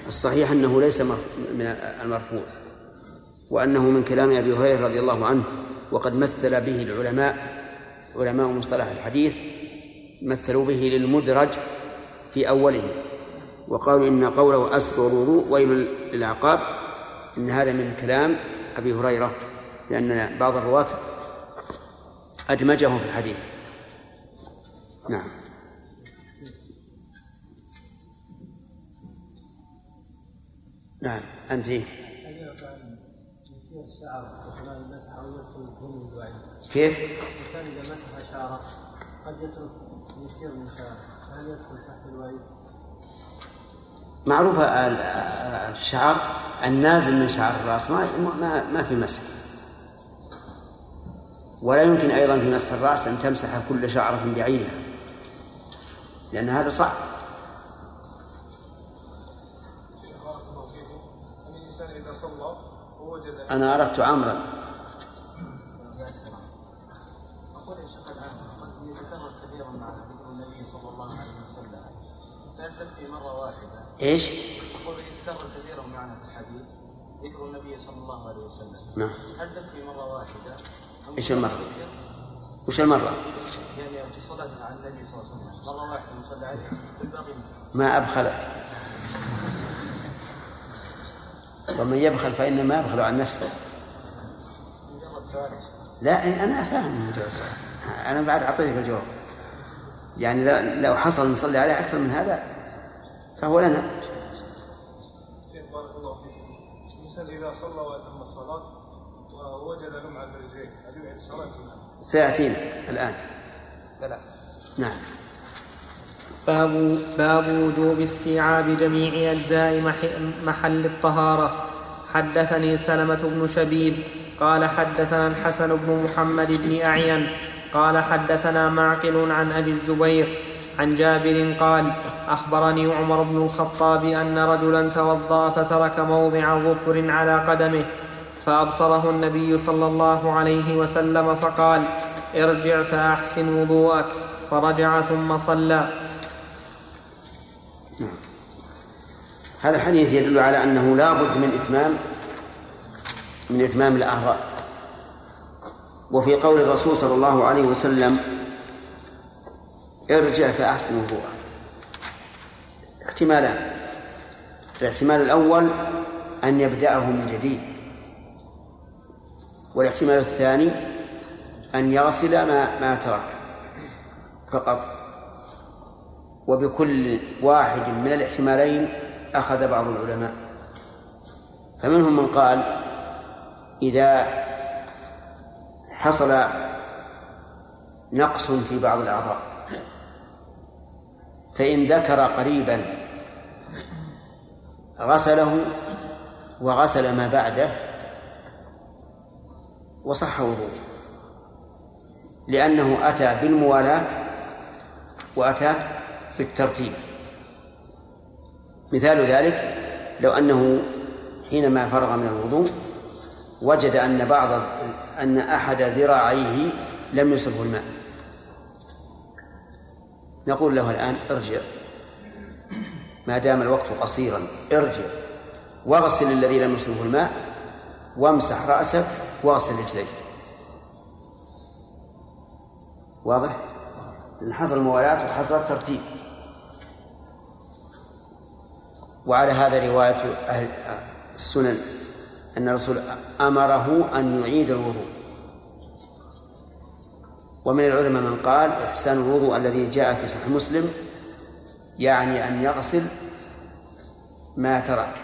Speaker 2: الصحيح أنه ليس من المرفوع وأنه من كلام أبي هريرة رضي الله عنه وقد مثل به العلماء علماء مصطلح الحديث مثلوا به للمدرج في أوله وقالوا إن قوله أسبغ الوضوء ويل للعقاب إن هذا من كلام أبي هريرة. لأن بعض الرواة أدمجه في الحديث نعم نعم أنت كيف؟
Speaker 5: الإنسان إذا مسح شعره قد يترك يسير من شعره هل يدخل تحت الوعيد؟
Speaker 2: معروف الشعر النازل من شعر الرأس ما ما في مسح ولا يمكن أيضا في مسح الرأس أن تمسح كل شعرة بعينها لأن هذا صعب. أنا أردت عمرا.
Speaker 5: أقول يا شيخ الآن قد يتكرر كثيرا مع ذكر النبي صلى الله عليه وسلم. تكفي مرة واحدة.
Speaker 2: إيش؟
Speaker 5: يقول يتكرر كثيرا معنا في الحديث ذكر النبي صلى الله عليه وسلم.
Speaker 2: نعم.
Speaker 5: هل تكفي مرة واحدة؟
Speaker 2: إيش المرة؟ وش المرة؟
Speaker 5: يعني في صلاة على النبي صلى الله عليه وسلم مرة واحدة نصلي عليه
Speaker 2: ما أبخلك ومن يبخل فإنما يبخل عن نفسه. لا أنا فاهم مجرد سؤال. أنا بعد أعطيك الجواب يعني لو حصل نصلي عليه أكثر من هذا فهو لنا
Speaker 6: بارك الله فيك الانسان إذا صلى وأتم الصلاة ووجد برجليه هل يعيد؟
Speaker 2: سيأتينا الآن.
Speaker 5: ثلاث.
Speaker 2: نعم.
Speaker 1: باب, باب وجوب استيعاب جميع أجزاء مح- محل الطهارة. حدثني سلمة بن شبيب قال حدثنا الحسن بن محمد بن أعين قال حدثنا معقل عن أبي الزبير عن جابر قال أخبرني عمر بن الخطاب أن رجلا توضأ فترك موضع ظفر على قدمه فأبصره النبي صلى الله عليه وسلم فقال ارجع فأحسن وضوءك. فرجع ثم صلى.
Speaker 2: هذا الحديث يدل على أنه لا بد من إتمام من إتمام الأعضاء وفي قول الرسول صلى الله عليه وسلم ارجع فأحسن وضوءك. احتمالان الاحتمال الأول أن يبدأه من جديد. والاحتمال الثاني أن يغسل ما ما ترك فقط. وبكل واحد من الاحتمالين أخذ بعض العلماء. فمنهم من قال إذا حصل نقص في بعض الأعضاء فإن ذكر قريبا غسله وغسل ما بعده وصح وضوءه لأنه أتى بالموالاة وأتى بالترتيب. مثال ذلك لو أنه حينما فرغ من الوضوء وجد أن بعض أن أحد ذراعيه لم يصبه الماء. نقول له الآن ارجع. ما دام الوقت قصيرا ارجع واغسل الذي لم يصبه الماء وامسح رأسك واغسل رجليك واضح؟ لأن حصل موالاة وحصل الترتيب. وعلى هذا رواية أهل السنن أن الرسول أمره أن يعيد الوضوء. ومن العلماء من قال إحسان الوضوء الذي جاء في صحيح مسلم يعني أن يغسل ما ترك.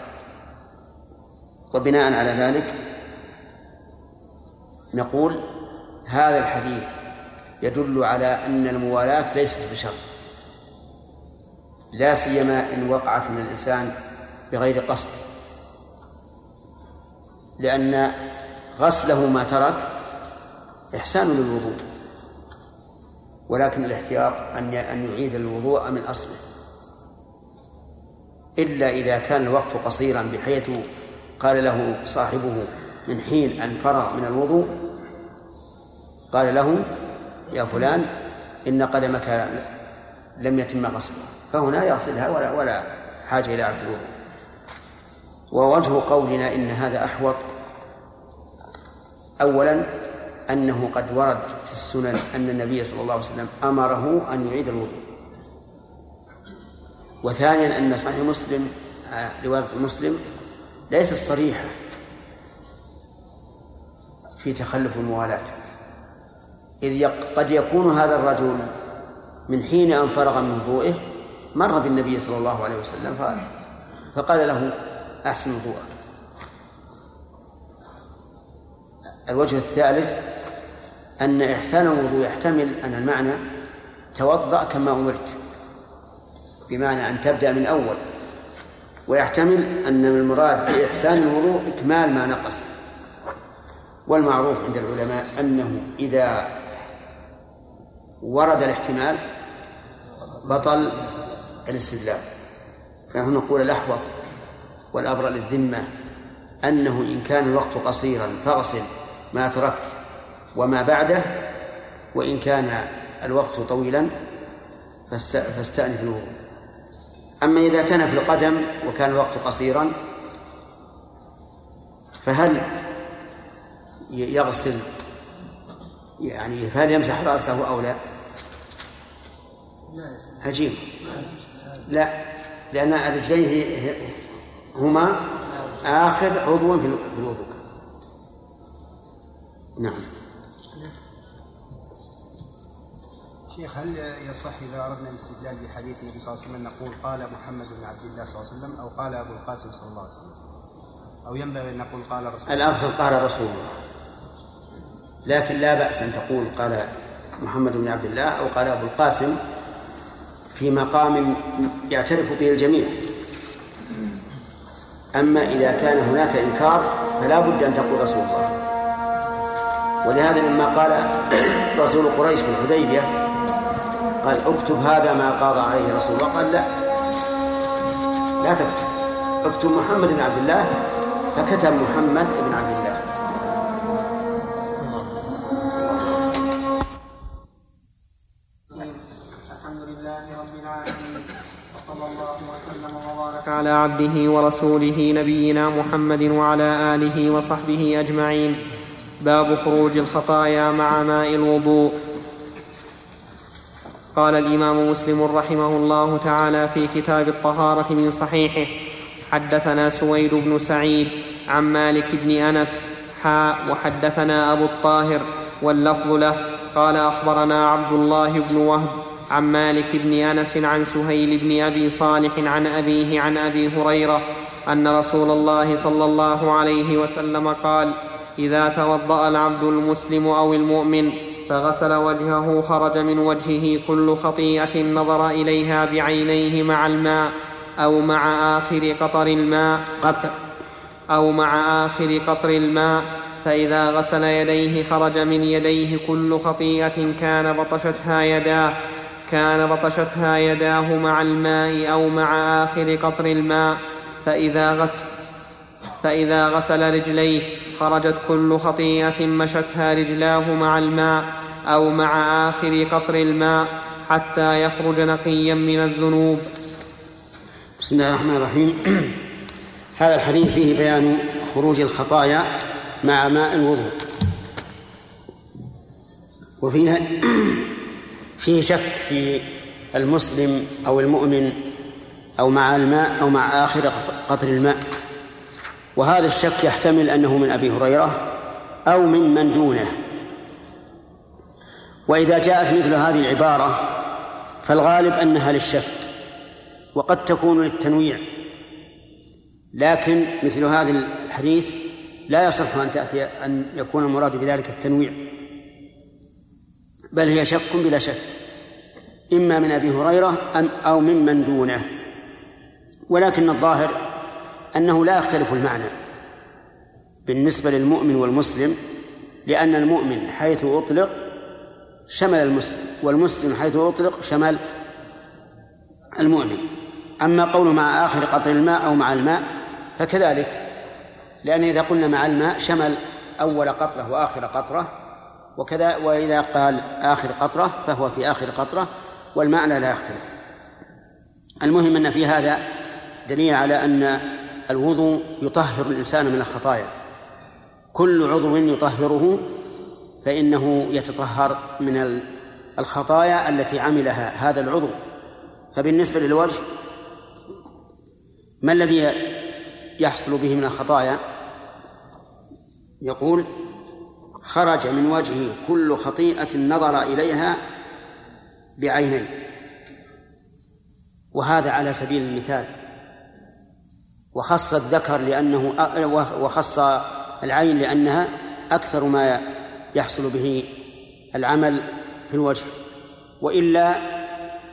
Speaker 2: وبناء على ذلك نقول هذا الحديث يدل على أن الموالاة ليست بشرط لا سيما إن وقعت من الإنسان بغير قصد لأن غسله ما ترك إحسان للوضوء ولكن الاحتياط أن أن يعيد الوضوء من أصله. إلا إذا كان الوقت قصيرا بحيث قال له صاحبه من حين أن فرغ من الوضوء قال له يا فلان إن قدمك لم يتم غسلها فهنا يغسلها ولا ولا حاجة إلى عبد الوضوء ووجه قولنا إن هذا أحوط أولا أنه قد ورد في السنن أن النبي صلى الله عليه وسلم أمره أن يعيد الوضوء. وثانيا أن صحيح مسلم آه، رواية مسلم ليست صريحة في تخلف الموالاة. إذ قد يكون هذا الرجل من حين أن فرغ من وضوئه مر بالنبي صلى الله عليه وسلم فقال له أحسن وضوءك الوجه الثالث أن إحسان الوضوء يحتمل أن المعنى توضأ كما أمرت بمعنى أن تبدأ من أول. ويحتمل أن المراد بإحسان الوضوء إكمال ما نقص. والمعروف عند العلماء أنه إذا ورد الاحتمال بطل الاستدلال. فنحن نقول الأحوط والأبرأ للذمة أنه إن كان الوقت قصيرا فاغسل ما تركت وما بعده وإن كان الوقت طويلا فاستأنف الوضوء. أما إذا كان في القدم وكان الوقت قصيرا فهل يغسل يعني فهل يمسح رأسه أو لا؟ عجيب لا لأن رجليه هما آخر عضو في الوضوء. نعم.
Speaker 3: شيخ هل يصح إذا أردنا الاستدلال بحديث النبي صلى الله عليه وسلم نقول قال محمد بن عبد الله صلى الله عليه وسلم أو قال أبو القاسم صلى الله عليه وسلم؟ أو ينبغي أن نقول قال رسول الله؟
Speaker 2: الافضل قال رسول الله. لكن لا بأس أن تقول قال محمد بن عبد الله أو قال أبو القاسم في مقام يعترف به الجميع. أما إذا كان هناك إنكار فلا بد أن تقول رسول الله. ولهذا مما قال رسول قريش في الحديبية قال اكتب هذا ما قاضى عليه رسول الله قال لا. لا تكتب. اكتب محمد بن عبد الله فكتب محمد بن عبد الله.
Speaker 1: على عبده ورسوله نبينا محمد وعلى آله وصحبه أجمعين. باب خروج الخطايا مع ماء الوضوء. قال الإمام مسلم رحمه الله تعالى في كتاب الطهارة من صحيحه حدثنا سويد بن سعيد عن مالك بن أنس حاء وحدثنا أبو الطاهر واللفظ له. قال أخبرنا عبد الله بن وهب عن مالك بن أنس عن سهيل بن أبي صالح عن أبيه عن أبي هريرة أن رسول الله صلى الله عليه وسلم قال إذا توضأ العبد المسلم أو المؤمن فغسل وجهه خرج من وجهه كل خطيئة نظر إليها بعينيه مع الماء أو مع آخر قطر الماء
Speaker 2: قطر.
Speaker 1: أو مع آخر قطر الماء فإذا غسل يديه خرج من يديه كل خطيئة كان بطشتها يداه كان بطشتها يداه مع الماء أو مع آخر قطر الماء فإذا غسل فإذا غسل رجليه خرجت كل خطيئة مشتها رجلاه مع الماء أو مع آخر قطر الماء حتى يخرج نقيا من الذنوب.
Speaker 2: بسم الله الرحمن الرحيم. هذا الحديث فيه بيان خروج الخطايا مع ماء الوضوء. وفيها فيه شك في المسلم أو المؤمن أو مع الماء أو مع آخر قطر الماء. وهذا الشك يحتمل أنه من أبي هريرة أو من من دونه. وإذا جاءت مثل هذه العبارة فالغالب أنها للشك وقد تكون للتنويع. لكن مثل هذا الحديث لا يصح أن تأتي أن يكون المراد بذلك التنويع. بل هي شك بلا شك. إما من أبي هريرة أم أو ممن دونه. ولكن الظاهر أنه لا يختلف المعنى بالنسبة للمؤمن والمسلم لأن المؤمن حيث أطلق شمل المسلم والمسلم حيث أطلق شمل المؤمن. أما قول مع آخر قطر الماء أو مع الماء فكذلك لأن إذا قلنا مع الماء شمل أول قطرة وآخر قطرة وكذا وإذا قال آخر قطرة فهو في آخر قطرة والمعنى لا يختلف. المهم أن في هذا دليل على أن الوضوء يطهر الإنسان من الخطايا. كل عضو يطهره فإنه يتطهر من الخطايا التي عملها هذا العضو. فبالنسبة للوجه ما الذي يحصل به من الخطايا؟ يقول خرج من وجهه كل خطيئة نظر إليها بعينيه. وهذا على سبيل المثال. وخص الذكر لأنه وخص العين لأنها أكثر ما يحصل به العمل في الوجه. وإلا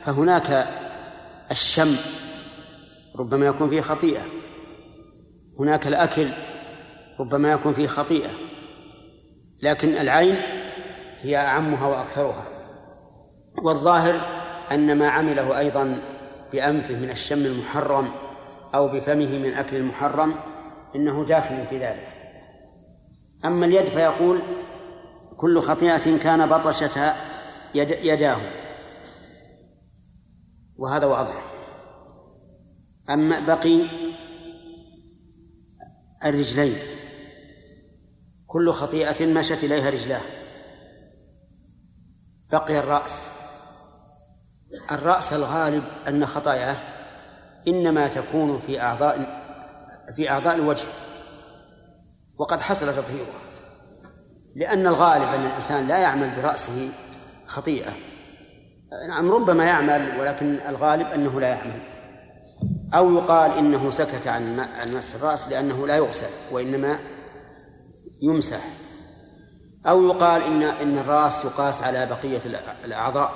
Speaker 2: فهناك الشم ربما يكون فيه خطيئة. هناك الأكل ربما يكون فيه خطيئة. لكن العين هي أعمها وأكثرها. والظاهر أن ما عمله أيضا بأنفه من الشم المحرم أو بفمه من أكل المحرم إنه داخل في ذلك. أما اليد فيقول كل خطيئة كان بطشتها يد يداه. وهذا واضح. أما بقي الرجلين. كل خطيئة مشت إليها رجلاه. بقي الرأس. الرأس الغالب أن خطاياه إنما تكون في أعضاء في أعضاء الوجه. وقد حصل تطهيرها. لأن الغالب أن الإنسان لا يعمل برأسه خطيئة. نعم ربما يعمل ولكن الغالب أنه لا يعمل. أو يقال إنه سكت عن عن مس الرأس لأنه لا يغسل وإنما يمسح. أو يقال إن إن الرأس يقاس على بقية الأعضاء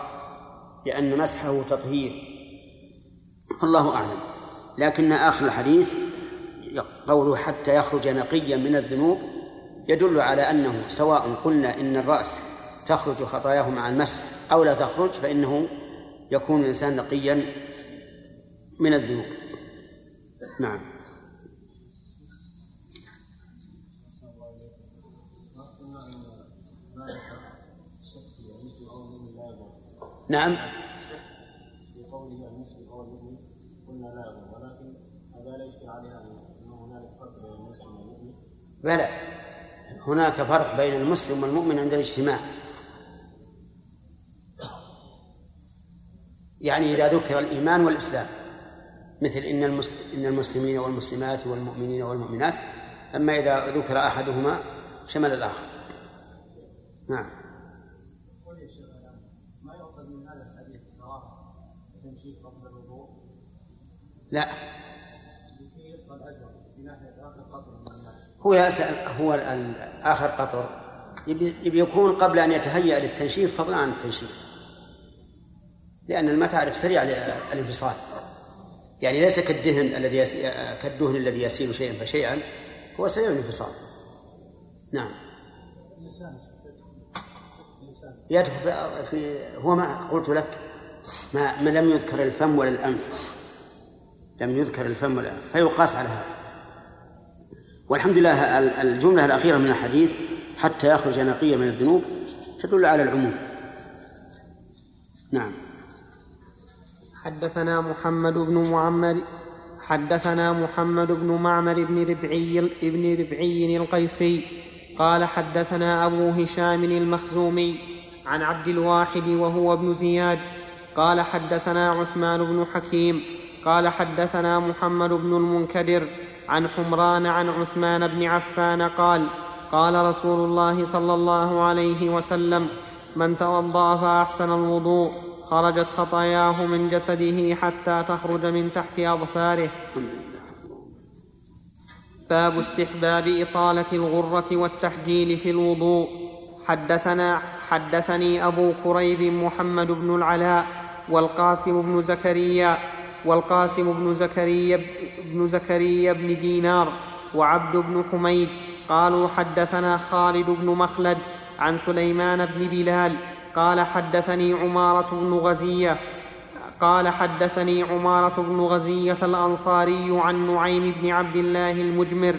Speaker 2: لأن مسحه تطهير. الله أعلم. لكن آخر الحديث قوله حتى يخرج نقيا من الذنوب يدل على أنه سواء قلنا إن الرأس تخرج خطاياه مع المسح أو لا تخرج فإنه يكون الإنسان نقيا من الذنوب. نعم نعم
Speaker 7: في قوله المسلم أو المؤمن قلنا لا ولكن هذا لا يشكل عليها انه هنالك فرق بين المسلم والمؤمن
Speaker 2: بلى. هناك فرق بين المسلم والمؤمن عند الاجتماع. يعني إذا ذكر الإيمان والإسلام مثل إن إن المسلمين والمسلمات والمؤمنين والمؤمنات أما إذا ذكر أحدهما شمل الآخر. نعم
Speaker 7: ما يؤخذ من هذا الحديث تنشيف قبل الوضوء
Speaker 2: لا.
Speaker 7: من الماء
Speaker 2: هو هو آخر قطر. يبي يكون قبل أن يتهيأ للتنشيف فضلا عن التنشيف. لأن الماء تعرف سريع الانفصال. يعني ليس كالدهن الذي يس... كالدهن الذي يسيل شيئا فشيئا هو سريع الانفصال. نعم. يدخل في هو ما قلت لك ما, ما لم يذكر الفم ولا الأنف. لم يذكر الفم ولا الأنف فيقاس على هذا. والحمد لله الجملة الأخيرة من الحديث حتى يخرج نقيا من الذنوب تدل على العموم. نعم.
Speaker 1: حدثنا محمد بن معمر حدثنا محمد بن معمر بن ربعي ابن ربعي القيسي قال حدثنا أبو هشام المخزومي عن عبد الواحد وهو ابن زياد قال حدثنا عثمان بن حكيم قال حدثنا محمد بن المنكدر عن حمران عن عثمان بن عفان قال قال رسول الله صلى الله عليه وسلم من توضأ فأحسن الوضوء خرجت خطاياه من جسده حتى تخرج من تحت أظفاره. باب استحباب إطالة الغرة والتحجيل في الوضوء. حدثنا حدثني أبو كريب محمد بن العلاء والقاسم بن زكريا والقاسم بن زكريا بن زكريا بن دينار وعبد بن حميد قالوا حدثنا خالد بن مخلد عن سليمان بن بلال قال حدثني عمارة بن غزية قال حدثني عمارة بن غزية الأنصاري عن نعيم بن عبد الله المجمر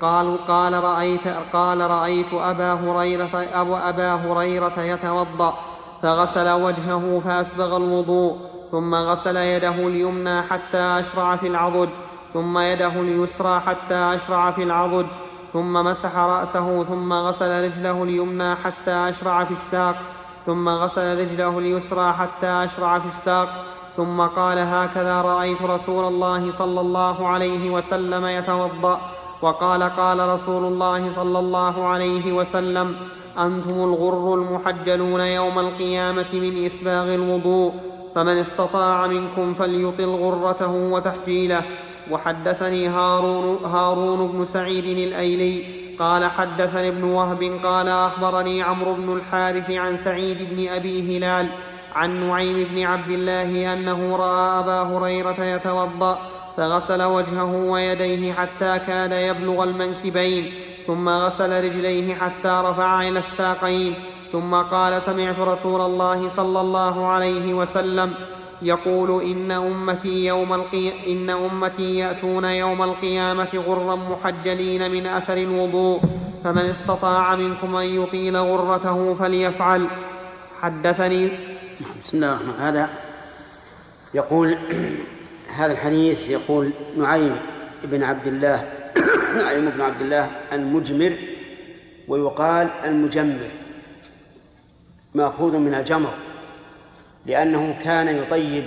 Speaker 1: قال قال رأيت قال رأيت أبا هريرة أبا هريرة يتوضأ فغسل وجهه فأسبغ الوضوء ثم غسل يده اليمنى حتى أشرع في العضد ثم يده اليسرى حتى أشرع في العضد ثم مسح رأسه ثم غسل رجله اليمنى حتى أشرع في الساق ثم غسل رجله اليسرى حتى أشرع في الساق ثم قال هكذا رأيت رسول الله صلى الله عليه وسلم يتوضأ وقال قال رسول الله صلى الله عليه وسلم أنتم الغر المحجلون يوم القيامة من إسباغ الوضوء فمن استطاع منكم فليطل غرته وتحجيله. وحدثني هارون, هارون بن سعيد الأيلي قال حدثني ابن وهب قال أخبرني عمرو بن الحارث عن سعيد بن أبي هلال عن نعيم بن عبد الله أنه رأى أبا هريرة يتوضأ فغسل وجهه ويديه حتى كاد يبلغ المنكبين ثم غسل رجليه حتى رفع إلى الساقين. ثم قال سمعت رسول الله صلى الله عليه وسلم يقول إن أمتي يوم القي... إن أمتي يأتون يوم القيامة غرا محجلين من أثر الوضوء فمن استطاع منكم أن يطيل غرته فليفعل. حدثني
Speaker 2: بسم الله الرحمن هذا يقول هذا الحديث يقول نعيم بن عبد الله نعيم بن عبد الله المجمر ويقال المجمر. مأخوذ من الجمر لأنه كان يطيب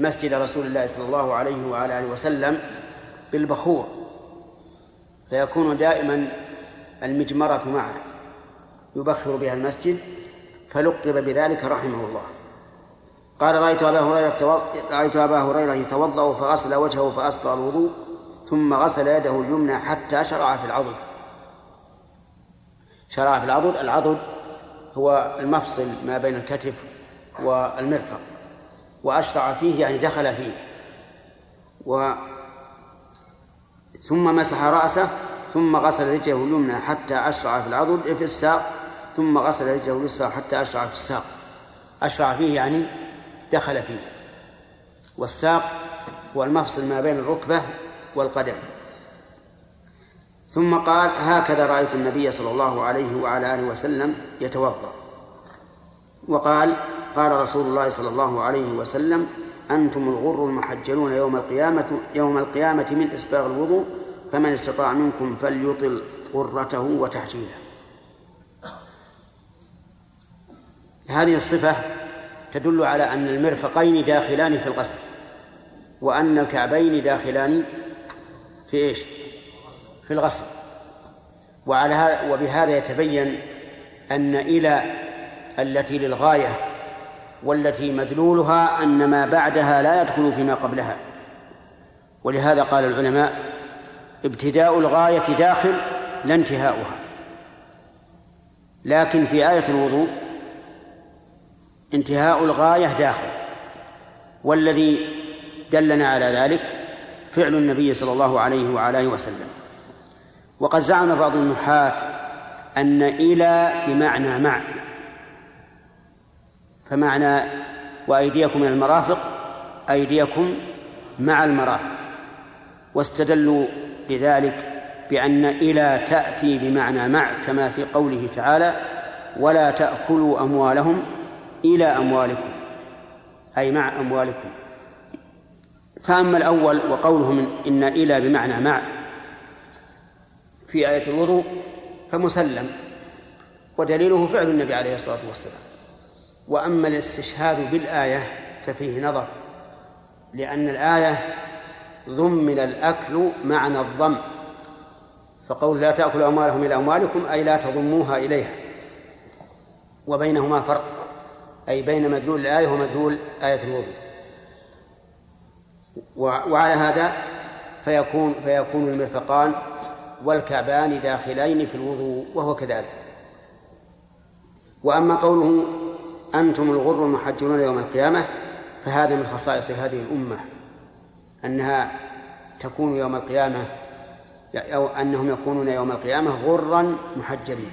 Speaker 2: مسجد رسول الله صلى الله عليه وعلى آله وسلم بالبخور فيكون دائما المجمرة معه يبخر بها المسجد فلقب بذلك رحمه الله. قال رأيت أبا هريرة رأيت أبا هريرة يتوضأ فغسل وجهه فأسبغ الوضوء ثم غسل يده اليمنى حتى شرع في العضد. شرع في العضد العضد هو المفصل ما بين الكتف والمرفق وأشرع فيه يعني دخل فيه. و ثم مسح رأسه ثم غسل رجله اليمنى حتى أشرع في العضد في الساق ثم غسل رجله اليسرى حتى أشرع في الساق. أشرع فيه يعني دخل فيه. والساق هو المفصل ما بين الركبة والقدم. ثم قال هكذا رأيت النبي صلى الله عليه وعلى آله وسلم يتوضأ. وقال قال رسول الله صلى الله عليه وسلم أنتم الغر المحجلون يوم القيامة يوم القيامة من إسباغ الوضوء فمن استطاع منكم فليطل غرته وتحجيله. هذه الصفة تدل على أن المرفقين داخلان في الغسل وأن الكعبين داخلان في إيش؟ في الغسل. وعلى هذا وبهذا يتبين أن إلى التي للغاية والتي مدلولها أن ما بعدها لا يدخل فيما قبلها. ولهذا قال العلماء ابتداء الغاية داخل لا انتهاؤها. لكن في آية الوضوء انتهاء الغاية داخل. والذي دلنا على ذلك فعل النبي صلى الله عليه وعلى آله وسلم. وقد زعم بعض النحاة أن إلى بمعنى مع فمعنى وأيديكم من المرافق أيديكم مع المرافق. واستدلوا لذلك بأن إلى تأتي بمعنى مع كما في قوله تعالى ولا تأكلوا أموالهم إلى أموالكم. أي مع أموالكم. فأما الأول وقوله من إن إلى بمعنى مع في آية الوضوء فمسلم ودليله فعل النبي عليه الصلاة والسلام. وأما الاستشهاد بالآية ففيه نظر لأن الآية ضمن الأكل معنى الضم فقول لا تأكلوا أموالهم إلى أموالكم أي لا تضموها إليها. وبينهما فرق أي بين مدلول الآية ومدلول آية الوضوء. وعلى هذا فيكون فيكون المرفقان والكعبان داخلين في الوضوء وهو كذلك. وأما قوله أنتم الغر المحجرون يوم القيامة فهذا من خصائص هذه الأمة أنها تكون يوم القيامة أو أنهم يكونون يوم القيامة غرا محجلين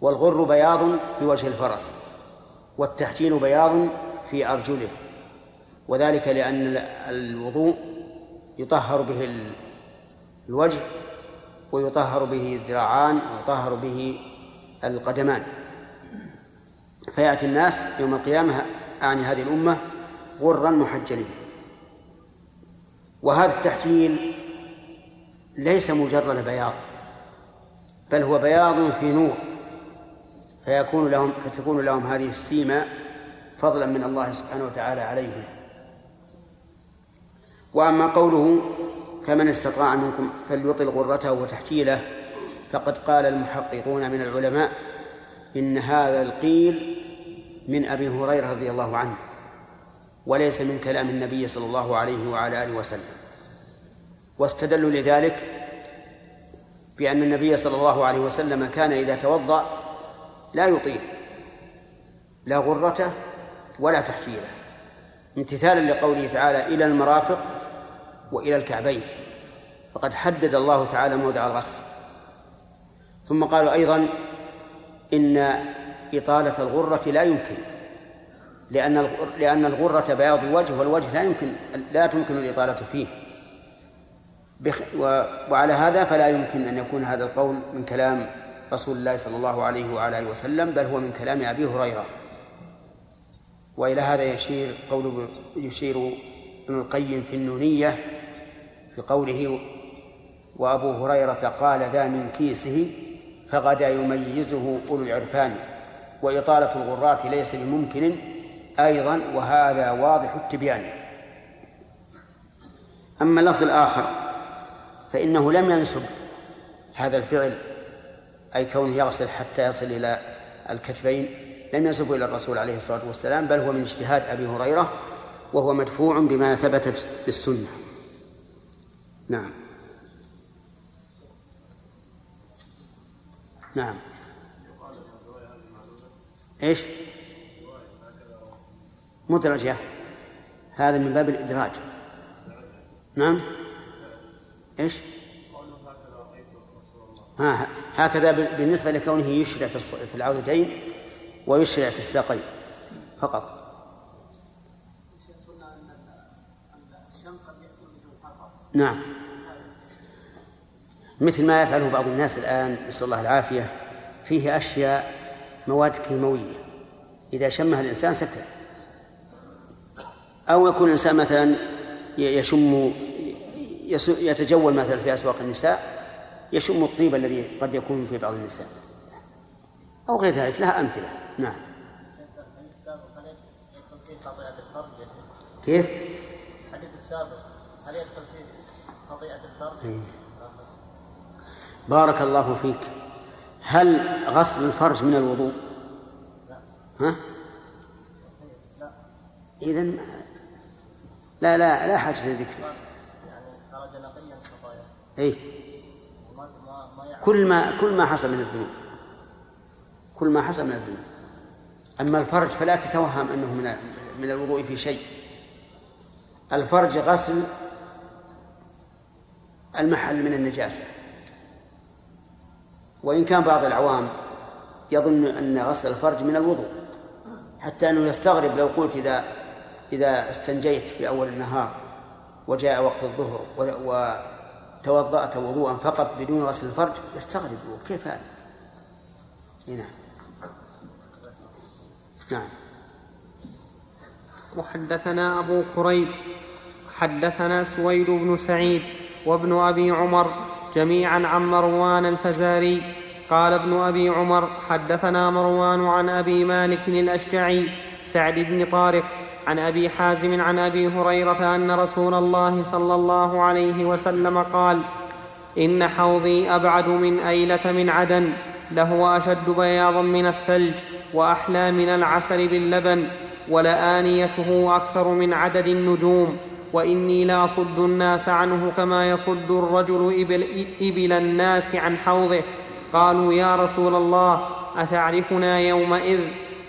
Speaker 2: والغر بياض في وجه الفرس والتحجيل بياض في أرجله. وذلك لأن الوضوء يطهر به الوجه ويطهر به الذراعان ويطهر به القدمان. فيأتي الناس يوم القيامة أعني هذه الأمة غرا محجلين. وهذا التحجيل ليس مجرد بياض بل هو بياض في نور. فيكون لهم فتكون لهم هذه السيمة فضلا من الله سبحانه وتعالى عليهم. وأما قوله فمن استطاع منكم فليطل غرته وتحجيله فقد قال المحققون من العلماء إن هذا القيل من أبي هريرة رضي الله عنه وليس من كلام النبي صلى الله عليه وعلى آله وسلم. واستدلوا لذلك بأن النبي صلى الله عليه وسلم كان إذا توضأ لا يطيل لا غرته ولا تحجيله امتثالا لقوله تعالى إلى المرافق وإلى الكعبين. فقد حدد الله تعالى موضع الغسل. ثم قالوا أيضا إن إطالة الغرة لا يمكن لأن لأن الغرة بياض الوجه والوجه لا يمكن لا تمكن الإطالة فيه. وعلى هذا فلا يمكن أن يكون هذا القول من كلام رسول الله صلى الله عليه وعلى آله وسلم بل هو من كلام أبي هريرة. وإلى هذا يشير قول يشير ابن القيم في النونية في قوله وأبو هريرة قال ذا من كيسه فغدا يميزه أولو العرفان وإطالة الغرات ليس بممكن أيضا وهذا واضح التبيان. أما اللفظ الآخر فإنه لم ينسب هذا الفعل أي كونه يغسل حتى يصل إلى الكتفين لم ينسبه إلى الرسول عليه الصلاة والسلام بل هو من اجتهاد أبي هريرة وهو مدفوع بما ثبت في السنة نعم. نعم. إيش؟ مدرجة هذا من باب الإدراج. نعم. إيش؟ ها هكذا بالنسبة لكونه يشرع في العودتين ويشرع في الساقين. فقط. نعم. مثل ما يفعله بعض الناس الآن نسأل الله العافية فيه أشياء مواد كيماوية إذا شمها الإنسان سكر. أو يكون الإنسان مثلا يشم يتجول مثلا في أسواق النساء يشم الطيب الذي قد يكون في بعض النساء. أو غير ذلك لها أمثلة. نعم. كيف؟
Speaker 5: الحديث السابق هل يدخل فيه خطيئة الفرج؟
Speaker 2: بارك الله فيك. هل غسل الفرج من الوضوء؟ ها؟ إذا لا لا لا حاجة لذكر.
Speaker 5: خرج نقيا من خطاياه
Speaker 2: أي كل ما كل ما حصل من الذنوب. كل ما حصل من الذنوب. أما الفرج فلا تتوهم أنه من من الوضوء في شيء. الفرج غسل المحل من النجاسة. وإن كان بعض العوام يظن أن غسل الفرج من الوضوء حتى أنه يستغرب لو قلت إذا إذا استنجيت في أول النهار وجاء وقت الظهر وتوضأت وضوءا فقط بدون غسل الفرج يستغرب كيف هذا؟ نعم نعم
Speaker 1: وحدثنا أبو كريب حدثنا سويد بن سعيد وابن أبي عمر جميعا عن مروان الفزاري. قال ابن أبي عمر حدثنا مروان عن أبي مالك الأشجعي سعد بن طارق عن أبي حازم عن أبي هريرة أن رسول الله صلى الله عليه وسلم قال إن حوضي أبعد من أيلة من عدن لهو أشد بياضا من الثلج وأحلى من العسل باللبن ولآنيته أكثر من عدد النجوم. وإني لأصد الناس عنه كما يصد الرجل إبل, إبل الناس عن حوضه. قالوا يا رسول الله أتعرفنا يومئذ؟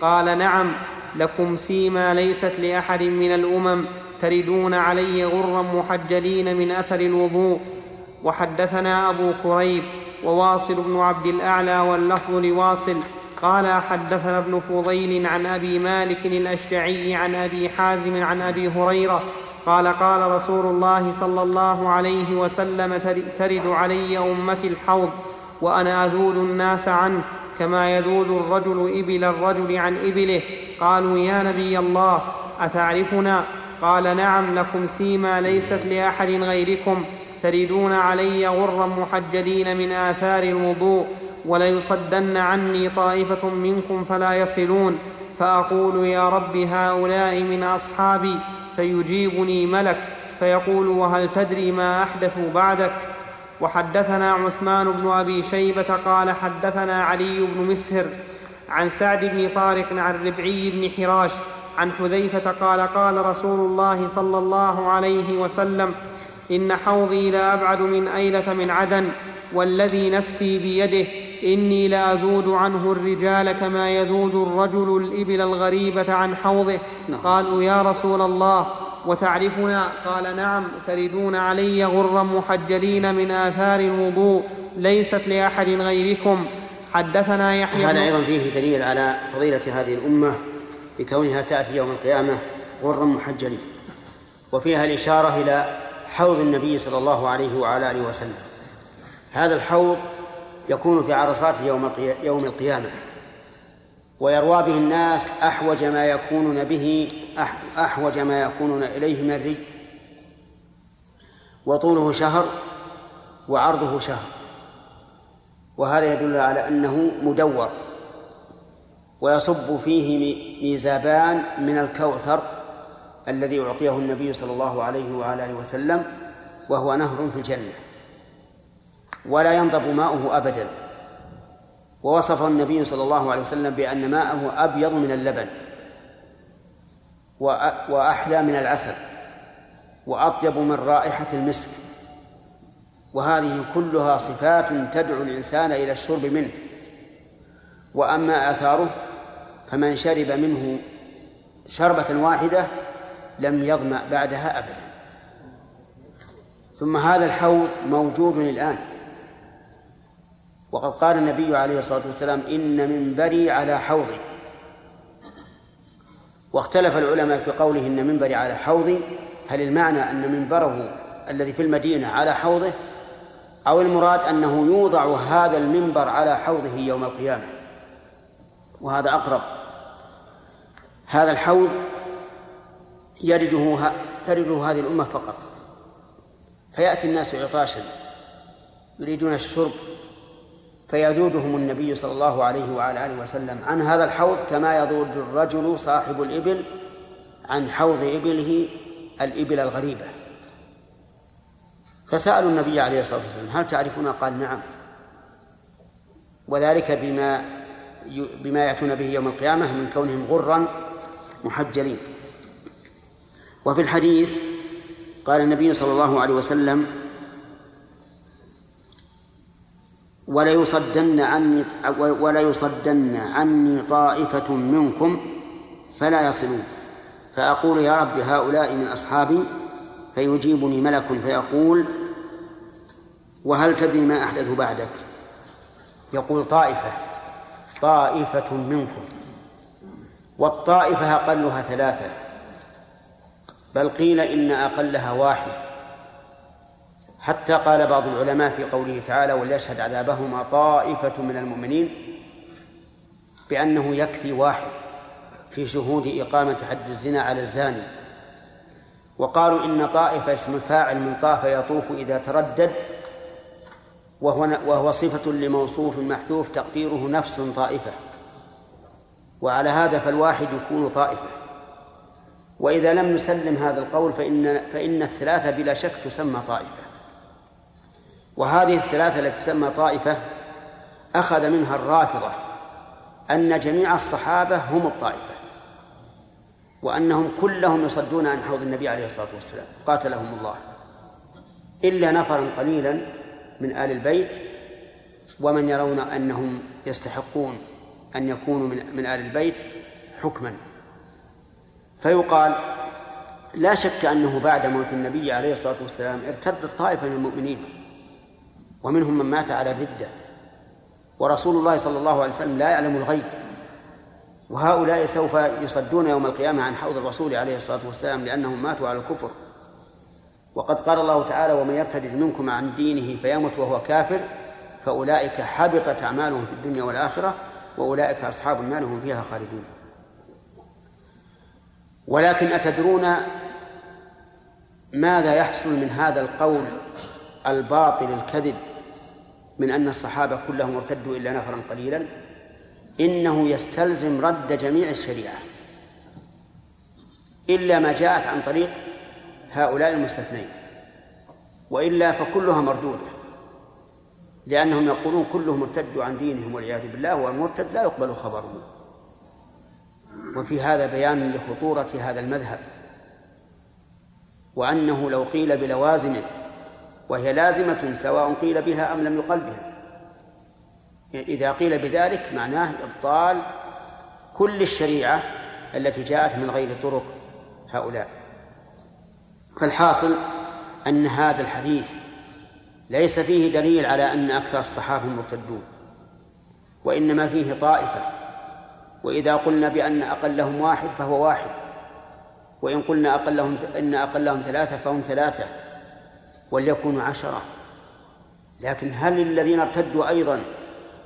Speaker 1: قال نعم لكم سيما ليست لأحد من الأمم تردون علي غرا محجلين من أثر الوضوء. وحدثنا أبو كريب وواصل بن عبد الأعلى واللفظ لواصل. قال حدثنا ابن فضيل عن أبي مالك الأشجعي عن أبي حازم عن أبي هريرة قال قال رسول الله صلى الله عليه وسلم ترد علي أمتي الحوض وأنا أذول الناس عنه كما يذول الرجل إبل الرجل عن إبله. قالوا يا نبي الله أتعرفنا؟ قال نعم لكم سيما ليست لأحد غيركم. تردون علي غرا محجلين من آثار الوضوء وليصدن عني طائفة منكم فلا يصلون. فأقول يا رب هؤلاء من أصحابي فيجيبني ملك فيقول وهل تدري ما أحدثوا بعدك؟ وحدثنا عثمان بن أبي شيبة قال حدثنا علي بن مسهر عن سعد بن طارق عن ربعي بن حراش عن حذيفة قال قال رسول الله صلى الله عليه وسلم إن حوضي لأبعد من أيلة من عدن والذي نفسي بيده إني لأذود عنه الرجال كما يذود الرجل الإبل الغريبة عن حوضه.
Speaker 2: نعم.
Speaker 1: قالوا يا رسول الله وتعرفنا؟ قال نعم تردون علي غرا محجلين من آثار الوضوء ليست لأحد غيركم. حدثنا يحيى
Speaker 2: هذا أيضا فيه دليل على فضيلة هذه الأمة بكونها تأتي يوم القيامة غرا محجلين وفيها الإشارة إلى حوض النبي صلى الله عليه وعلى آله وسلم. هذا الحوض يكون في عرصاته يوم يوم القيامة. ويروى به الناس أحوج ما يكونون به أح- أحوج ما يكونون إليه من الري وطوله شهر وعرضه شهر. وهذا يدل على أنه مدور ويصب فيه مي- ميزابان من الكوثر الذي أعطيه النبي صلى الله عليه وعلى آله وسلم وهو نهر في الجنة. ولا ينضب ماؤه أبدا. ووصفه النبي صلى الله عليه وسلم بأن ماءه أبيض من اللبن وأ- وأحلى من العسل وأطيب من رائحة المسك. وهذه كلها صفات تدعو الإنسان إلى الشرب منه. وأما آثاره فمن شرب منه شربة واحدة لم يظمأ بعدها أبدا. ثم هذا الحوض موجود الآن. وقد قال النبي عليه الصلاة والسلام إن منبري على حوضي. واختلف العلماء في قوله إن منبري على حوضي. هل المعنى أن منبره الذي في المدينة على حوضه؟ أو المراد أنه يوضع هذا المنبر على حوضه يوم القيامة؟ وهذا أقرب. هذا الحوض يرده ترده هذه الأمة فقط. فيأتي الناس عطاشا يريدون الشرب فيذودهم النبي صلى الله عليه وعلى آله وسلم عن هذا الحوض كما يذود الرجل صاحب الإبل عن حوض إبله الإبل الغريبة. فسألوا النبي عليه الصلاة والسلام هل تعرفون؟ قال نعم. وذلك بما بما يأتون به يوم القيامة من كونهم غرا محجلين. وفي الحديث قال النبي صلى الله عليه وسلم ولا يصدن عني ولا يصدن عني طائفة منكم فلا يصلون. فأقول يا رب هؤلاء من أصحابي فيجيبني ملك فيقول وهل تدري ما أحدث بعدك؟ يقول طائفة طائفة منكم والطائفة أقلها ثلاثة بل قيل إن أقلها واحد. حتى قال بعض العلماء في قوله تعالى وليشهد عذابهما طائفة من المؤمنين بأنه يكفي واحد في شهود إقامة حد الزنا على الزاني. وقالوا إن طائفة اسم فاعل من طاف يطوف إذا تردد وهو وهو صفة لموصوف محذوف تقديره نفس طائفة. وعلى هذا فالواحد يكون طائفة. وإذا لم نسلم هذا القول فإن فإن الثلاثة بلا شك تسمى طائفة. وهذه الثلاثة التي تسمى طائفة أخذ منها الرافضة أن جميع الصحابة هم الطائفة وأنهم كلهم يصدون عن حوض النبي عليه الصلاة والسلام قاتلهم الله. إلا نفرا قليلا من آل البيت ومن يرون أنهم يستحقون أن يكونوا من, من آل البيت حكما. فيقال لا شك أنه بعد موت النبي عليه الصلاة والسلام ارتدت طائفة من المؤمنين. ومنهم من مات على الردة ورسول الله صلى الله عليه وسلم لا يعلم الغيب. وهؤلاء سوف يصدون يوم القيامة عن حوض الرسول عليه الصلاة والسلام لأنهم ماتوا على الكفر. وقد قال الله تعالى ومن يرتد منكم عن دينه فيمت وهو كافر فأولئك حبطت أعمالهم في الدنيا والآخرة وأولئك أصحاب النار هم فيها خالدون. ولكن أتدرون ماذا يحصل من هذا القول الباطل الكذب؟ من أن الصحابة كلهم ارتدوا إلا نفرا قليلا إنه يستلزم رد جميع الشريعة. إلا ما جاءت عن طريق هؤلاء المستثنين. وإلا فكلها مردودة لأنهم يقولون كلهم ارتدوا عن دينهم والعياذ بالله والمرتد لا يقبل خبره. وفي هذا بيان لخطورة هذا المذهب. وأنه لو قيل بلوازمه وهي لازمة سواء قيل بها أم لم يقل بها. إذا قيل بذلك معناه إبطال كل الشريعة التي جاءت من غير طرق هؤلاء. فالحاصل أن هذا الحديث ليس فيه دليل على أن أكثر الصحابة مرتدون وإنما فيه طائفة. وإذا قلنا بأن أقلهم واحد فهو واحد وإن قلنا أقلهم إن أقلهم ثلاثة فهم ثلاثة. وليكونوا عشرة. لكن هل الذين ارتدوا أيضا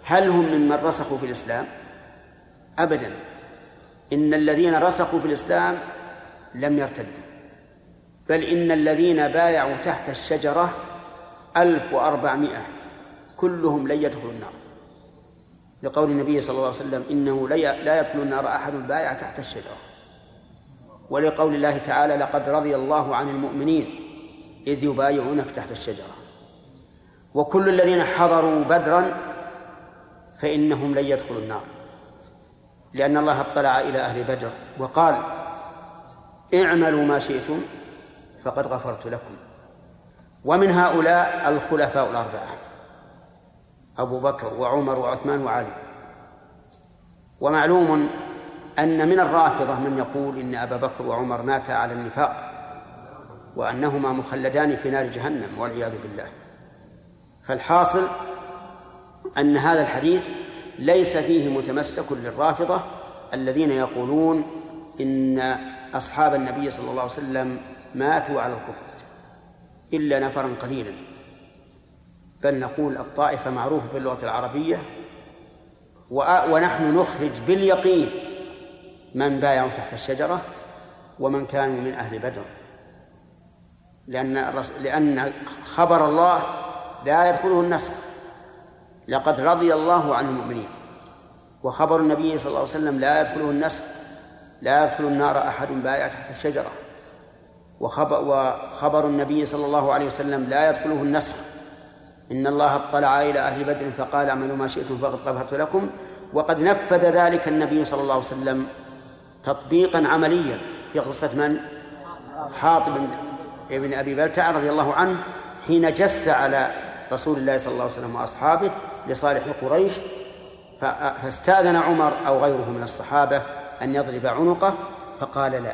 Speaker 2: هل هم ممن رسخوا في الإسلام؟ أبدا. إن الذين رسخوا في الإسلام لم يرتدوا. بل إن الذين بايعوا تحت الشجرة ألف وأربعمائة. كلهم لن يدخلوا النار. لقول النبي صلى الله عليه وسلم إنه لا يدخل النار أحد بايع تحت الشجرة. ولقول الله تعالى لقد رضي الله عن المؤمنين. إذ يبايعونك تحت الشجرة. وكل الذين حضروا بدرا فإنهم لن يدخلوا النار. لأن الله اطلع إلى أهل بدر وقال اعملوا ما شئتم فقد غفرت لكم. ومن هؤلاء الخلفاء الأربعة أبو بكر وعمر وعثمان وعلي. ومعلوم أن من الرافضة من يقول إن أبا بكر وعمر ماتا على النفاق. وأنهما مخلدان في نار جهنم والعياذ بالله. فالحاصل أن هذا الحديث ليس فيه متمسك للرافضة الذين يقولون إن أصحاب النبي صلى الله عليه وسلم ماتوا على الكفر إلا نفرا قليلا. بل نقول الطائفة معروفة باللغة العربية ونحن نخرج باليقين من بايعوا تحت الشجرة ومن كانوا من أهل بدر. لأن لأن خبر الله لا يدخله النسخ لقد رضي الله عن المؤمنين. وخبر النبي صلى الله عليه وسلم لا يدخله النسخ لا يدخل النار أحد بايع تحت الشجرة. وخبر, وخبر النبي صلى الله عليه وسلم لا يدخله النسخ إن الله اطلع إلى أهل بدر فقال اعملوا ما شئتم فقد غفرت لكم. وقد نفذ ذلك النبي صلى الله عليه وسلم تطبيقا عمليا في قصة من؟ حاطب بن أبي بلتع رضي الله عنه حين جس على رسول الله صلى الله عليه وسلم وأصحابه لصالح قريش فاستأذن عمر أو غيره من الصحابة أن يضرب عنقه فقال لا.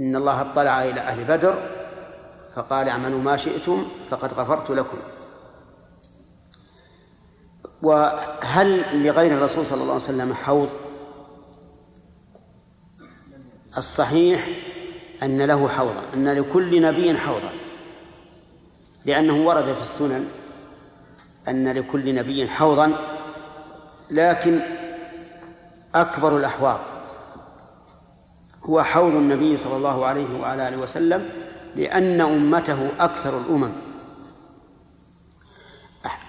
Speaker 2: إن الله اطلع إلى أهل بدر فقال اعملوا ما شئتم فقد غفرت لكم. وهل لغير الرسول صلى الله عليه وسلم حوض؟ الصحيح أن له حوضا أن لكل نبي حوضا. لأنه ورد في السنن أن لكل نبي حوضا لكن أكبر الأحواض. هو حوض النبي صلى الله عليه وعلى آله وسلم لأن أمته أكثر الأمم.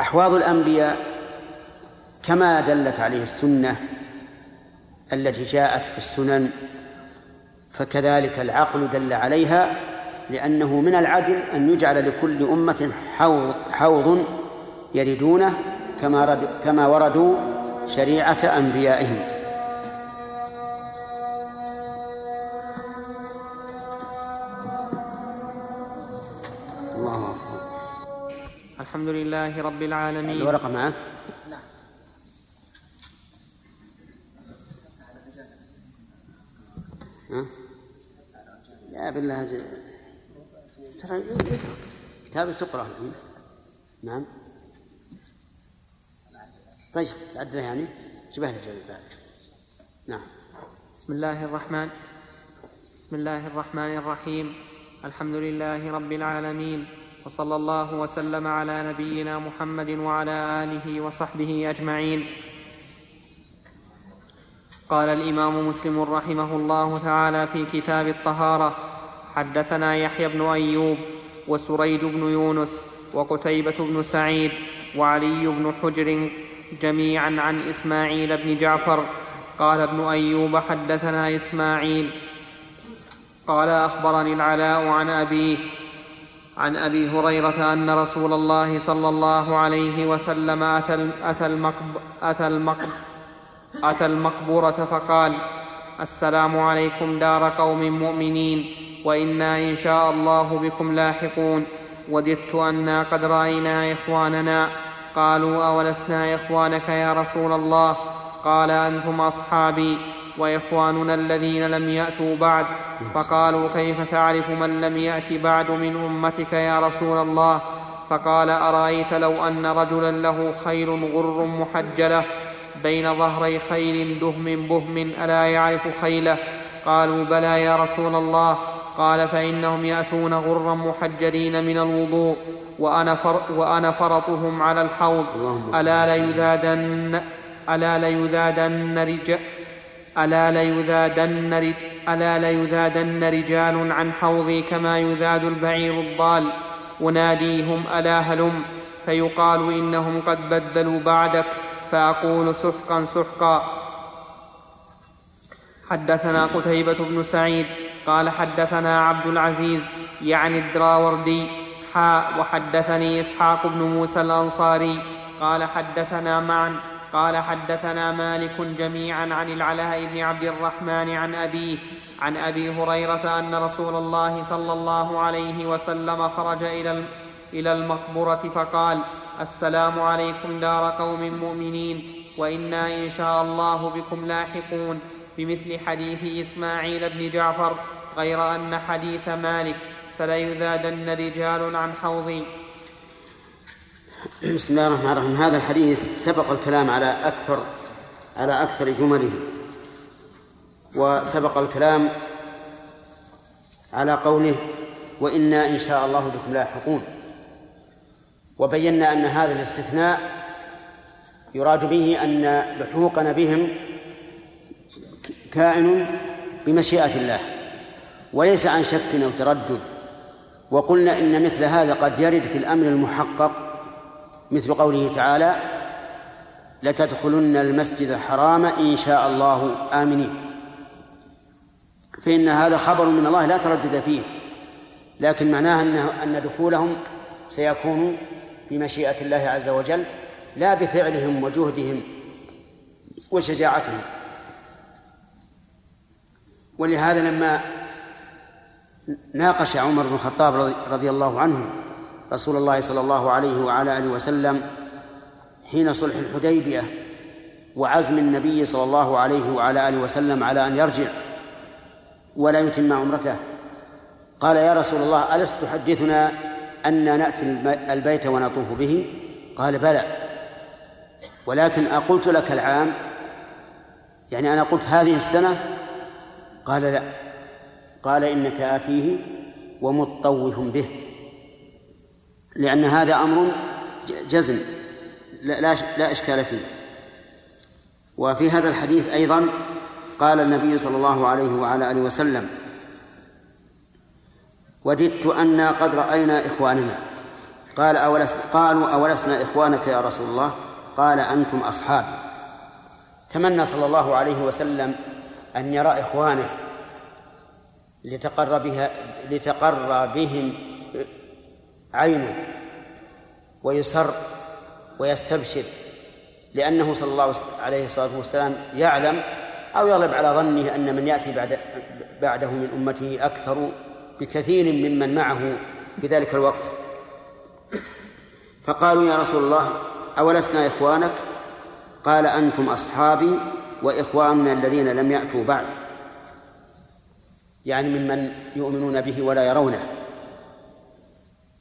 Speaker 2: أحواض الأنبياء كما دلت عليه السنة التي جاءت في السنن فكذلك العقل دل عليها لأنه من العدل أن يجعل لكل أمة حوض, حوض يردونه كما كما وردوا شريعة أنبيائهم.
Speaker 1: الله الحمد لله رب العالمين.
Speaker 2: الورقة معك. ها؟ لا بالله ترى كتابة تقرأ نعم. طيب تعدل يعني. لي بعد نعم.
Speaker 1: بسم الله الرحمن بسم الله الرحمن الرحيم. الحمد لله رب العالمين. وصلى الله وسلم على نبينا محمد وعلى آله وصحبه أجمعين. قال الإمام مسلم رحمه الله تعالى في كتاب الطهارة حدثنا يحيى بن أيوب وسريج بن يونس وقتيبة بن سعيد وعلي بن حجر جميعا عن إسماعيل بن جعفر قال ابن أيوب حدثنا إسماعيل قال أخبرني العلاء عن أبيه عن أبي هريرة أن رسول الله صلى الله عليه وسلم أتى أتى, المقب أتى, المقب أتى المقبرة فقال السلام عليكم دار قوم مؤمنين وإنا إن شاء الله بكم لاحقون. وددت أنا قد رأينا إخواننا. قالوا أولسنا إخوانك يا رسول الله؟ قال أنتم أصحابي وإخواننا الذين لم يأتوا بعد. فقالوا كيف تعرف من لم يأت بعد من أمتك يا رسول الله؟ فقال أرأيت لو أن رجلا له خيل غر محجلة بين ظهري خيل دهم بهم ألا يعرف خيله. قالوا بلى يا رسول الله. قال فإنهم يأتون غرا محجلين من الوضوء وأنا, فر وأنا فرطهم على الحوض. ألا ليذادن ألا ليذادن رجال ألا ليذادن, رج ألا ليذادن رجال عن حوضي كما يذاد البعير الضال. أناديهم ألا هلم. فيقال إنهم قد بدلوا بعدك. فأقول سحقا سحقا. حدثنا قتيبة بن سعيد قال حدثنا عبد العزيز يعني الدراوردي حاء وحدثني إسحاق بن موسى الأنصاري قال حدثنا معا قال حدثنا مالك جميعا عن العلاء بن عبد الرحمن عن أبيه عن أبي هريرة أن رسول الله صلى الله عليه وسلم خرج إلى إلى المقبرة فقال السلام عليكم دار قوم مؤمنين وإنا إن شاء الله بكم لاحقون بمثل حديث إسماعيل بن جعفر غير أن حديث مالك فليذادن رجال عن حوضي
Speaker 2: بسم الله الرحمن الرحيم. هذا الحديث سبق الكلام على أكثر على أكثر جمله وسبق الكلام على قوله وإنا إن شاء الله بكم لاحقون. وبينا أن هذا الاستثناء يراد به أن لحوقنا بهم كائن بمشيئة الله وليس عن شك أو تردد. وقلنا إن مثل هذا قد يرد في الأمر المحقق مثل قوله تعالى لتدخلن المسجد الحرام إن شاء الله. آمنين. فإن هذا خبر من الله لا تردد فيه لكن معناه أن دخولهم سيكون بمشيئة الله عز وجل لا بفعلهم وجهدهم وشجاعتهم. ولهذا لما ناقش عمر بن الخطاب رضي الله عنه رسول الله صلى الله عليه وعلى آله وسلم حين صلح الحديبية وعزم النبي صلى الله عليه وعلى آله وسلم على أن يرجع ولا يتم عمرته قال يا رسول الله ألست تحدثنا أن نأتي البيت ونطوف به؟ قال بلى. ولكن أقلت لك العام. يعني أنا قلت هذه السنة؟ قال لا. قال إنك آتيه ومطوف به. لأن هذا أمر جزم. لا, لا, لا إشكال فيه. وفي هذا الحديث أيضا قال النبي صلى الله عليه وعلى آله وسلم وددت أنا قد رأينا إخواننا. قال أولس قالوا أولسنا إخوانك يا رسول الله؟ قال أنتم أصحابي تمنى صلى الله عليه وسلم أن يرى إخوانه لتقر بها لتقر بهم عينه ويسر ويستبشر لأنه صلى الله عليه الصلاة والسلام يعلم أو يغلب على ظنه أن من يأتي بعد بعده من أمته أكثر بكثير ممن معه في ذلك الوقت. فقالوا يا رسول الله أولسنا إخوانك؟ قال أنتم أصحابي وإخواننا الذين لم يأتوا بعد. يعني ممن يؤمنون به ولا يرونه.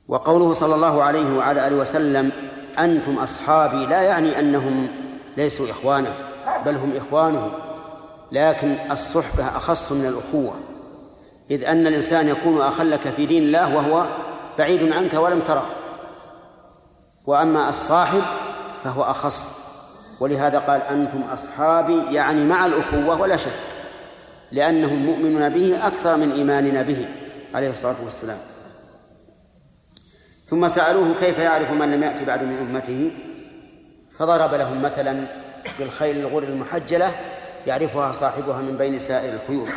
Speaker 2: وقوله صلى الله عليه وعلى آله وسلم أنتم أصحابي لا يعني أنهم ليسوا إخوانه بل هم إخوانه. لكن الصحبة أخص من الأخوة. إذ أن الإنسان يكون أخا لك في دين الله وهو بعيد عنك ولم تره. وأما الصاحب فهو أخص. ولهذا قال أنتم أصحابي يعني مع الأخوة ولا شك لأنهم مؤمنون به أكثر من إيماننا به عليه الصلاة والسلام. ثم سألوه كيف يعرف من لم يأتي بعد من أمته؟ فضرب لهم مثلا بالخيل الغر المحجلة يعرفها صاحبها من بين سائر الخيول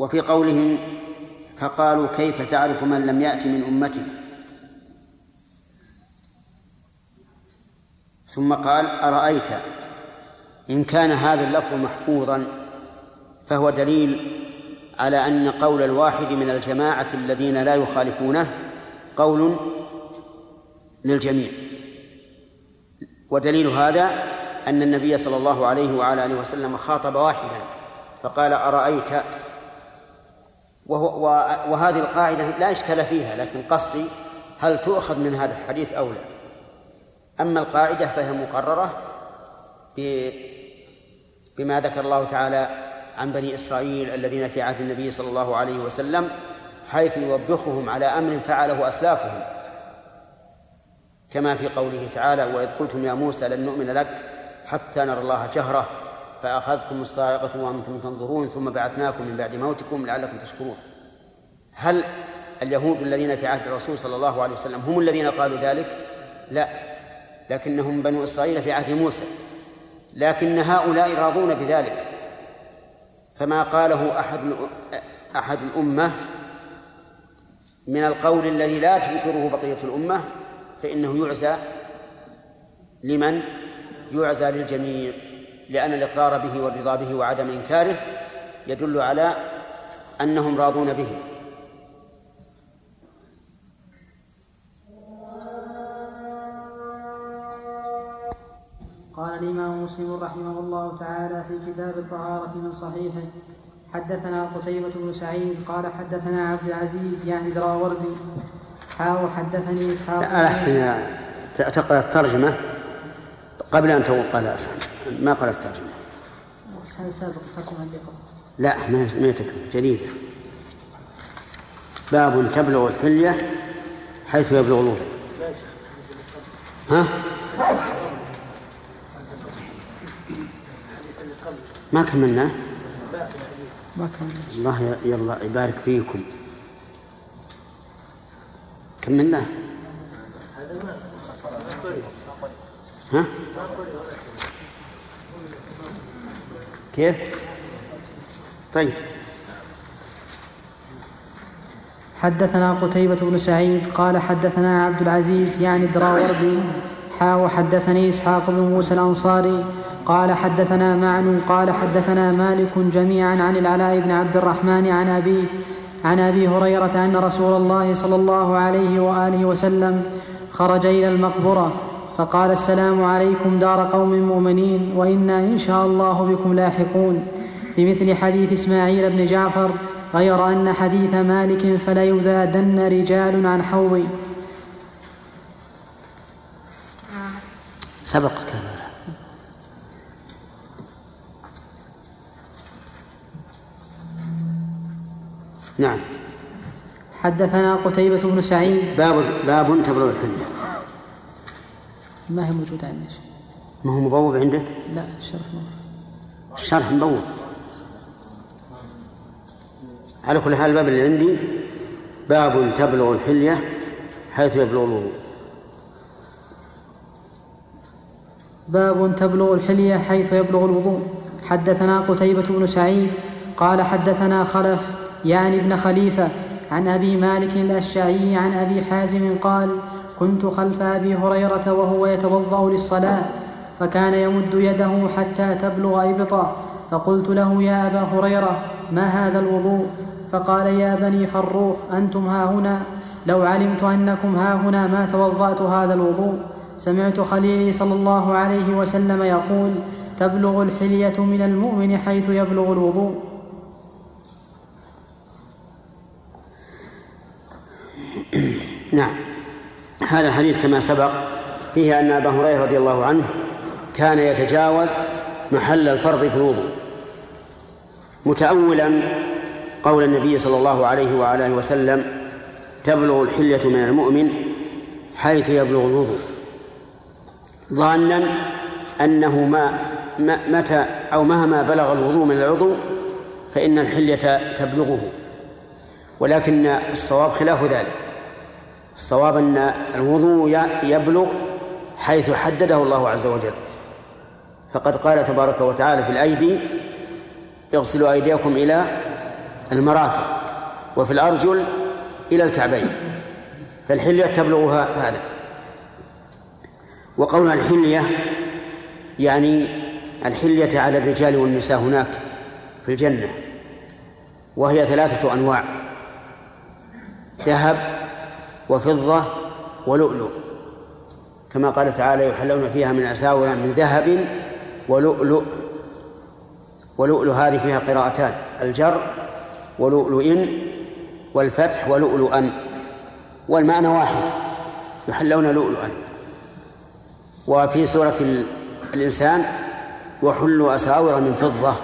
Speaker 2: وفي قولهم فقالوا كيف تعرف من لم يأت من أمتك؟ ثم قال أرأيت إن كان هذا اللفظ محفوظا فهو دليل على أن قول الواحد من الجماعة الذين لا يخالفونه قول للجميع. ودليل هذا أن النبي صلى الله عليه وعلى آله وسلم خاطب واحدا فقال أرأيت وهو وهذه القاعدة لا إشكال فيها لكن قصدي هل تؤخذ من هذا الحديث أو لا؟ أما القاعدة فهي مقررة بما ذكر الله تعالى عن بني إسرائيل الذين في عهد النبي صلى الله عليه وسلم حيث يوبخهم على أمر فعله أسلافهم. كما في قوله تعالى وإذ قلتم يا موسى لن نؤمن لك حتى نرى الله جهرة فأخذتكم الصاعقة وأنتم تنظرون ثم بعثناكم من بعد موتكم لعلكم تشكرون. هل اليهود الذين في عهد الرسول صلى الله عليه وسلم هم الذين قالوا ذلك؟ لا. لكنهم بنو إسرائيل في عهد موسى. لكن هؤلاء راضون بذلك. فما قاله أحد أحد الأمة من القول الذي لا تنكره بقية الأمة فإنه يعزى لمن؟ يعزى للجميع. لأن الإقرار به والرضا به وعدم إنكاره يدل على أنهم راضون به.
Speaker 8: قال الإمام مسلم رحمه الله تعالى في كتاب الطهارة من صحيحه حدثنا قتيبة بن سعيد قال حدثنا عبد العزيز يعني دراوردي حاو حدثني إسحاق
Speaker 2: أحسن تقرأ الترجمة. قبل أن تقول قال ما قرأ الترجمة؟
Speaker 8: هذا سابق
Speaker 2: لا ما ما تكفي جديدة. باب تبلغ الحلية حيث يبلغ الوضوء. ها؟ ما كملناه
Speaker 8: ما كان
Speaker 2: الله يلا يبارك فيكم. كملناه ها؟ كيف؟ طيب
Speaker 8: حدثنا قتيبة بن سعيد قال حدثنا عبد العزيز يعني الدراوردي حا وحدثني إسحاق بن موسى الأنصاري قال حدثنا معن قال حدثنا مالك جميعا عن العلاء بن عبد الرحمن عن أبيه عن أبي هريرة أن رسول الله صلى الله عليه وآله وسلم خرج إلى المقبرة فقال السلام عليكم دار قوم مؤمنين وإنا إن شاء الله بكم لاحقون بمثل حديث إسماعيل بن جعفر غير أن حديث مالك فليذادن رجال عن حوضي
Speaker 2: سبق هذا نعم.
Speaker 8: حدثنا قتيبة بن سعيد.
Speaker 2: باب باب تبلغ الحلية
Speaker 8: ما هي موجودة عندي
Speaker 2: ما هو مبوب عندك؟
Speaker 8: لا الشرح موجود
Speaker 2: الشرح مبوب. على كل حال الباب اللي عندي باب تبلغ الحلية حيث يبلغ الوضوء
Speaker 8: باب تبلغ الحلية حيث يبلغ الوضوء. حدثنا قتيبة بن سعيد قال حدثنا خلف يعني ابن خليفة عن أبي مالك الأشعري عن أبي حازم قال كنت خلف أبي هريرة وهو يتوضأ للصلاة فكان يمد يده حتى تبلغ إبطا فقلت له يا أبا هريرة ما هذا الوضوء؟ فقال يا بني فروخ أنتم ها هنا؟ لو علمت أنكم ها هنا ما توضأت هذا الوضوء. سمعت خليلي صلى الله عليه وسلم يقول تبلغ الحلية من المؤمن حيث يبلغ الوضوء.
Speaker 2: نعم. هذا الحديث كما سبق فيه أن أبا هريرة رضي الله عنه كان يتجاوز محل الفرض في الوضوء متأولا قول النبي صلى الله عليه وعلى وسلم تبلغ الحلية من المؤمن حيث يبلغ الوضوء. ظانا أنه ما متى أو مهما بلغ الوضوء من العضو فإن الحلية تبلغه ولكن الصواب خلاف ذلك. الصواب أن الوضوء يبلغ حيث حدده الله عز وجل. فقد قال تبارك وتعالى في الأيدي اغسلوا أيديكم إلى المرافق وفي الأرجل إلى الكعبين. فالحلية تبلغها هذا. وقولها الحلية يعني الحلية على الرجال والنساء هناك في الجنة وهي ثلاثة أنواع ذهب وفضة ولؤلؤ. كما قال تعالى يحلون فيها من أساور من ذهب ولؤلؤ. ولؤلؤ هذه فيها قراءتان الجر ولؤلؤ والفتح ولؤلؤا والمعنى واحد يحلون لؤلؤا. وفي سورة الإنسان وحلوا أساور من فضة.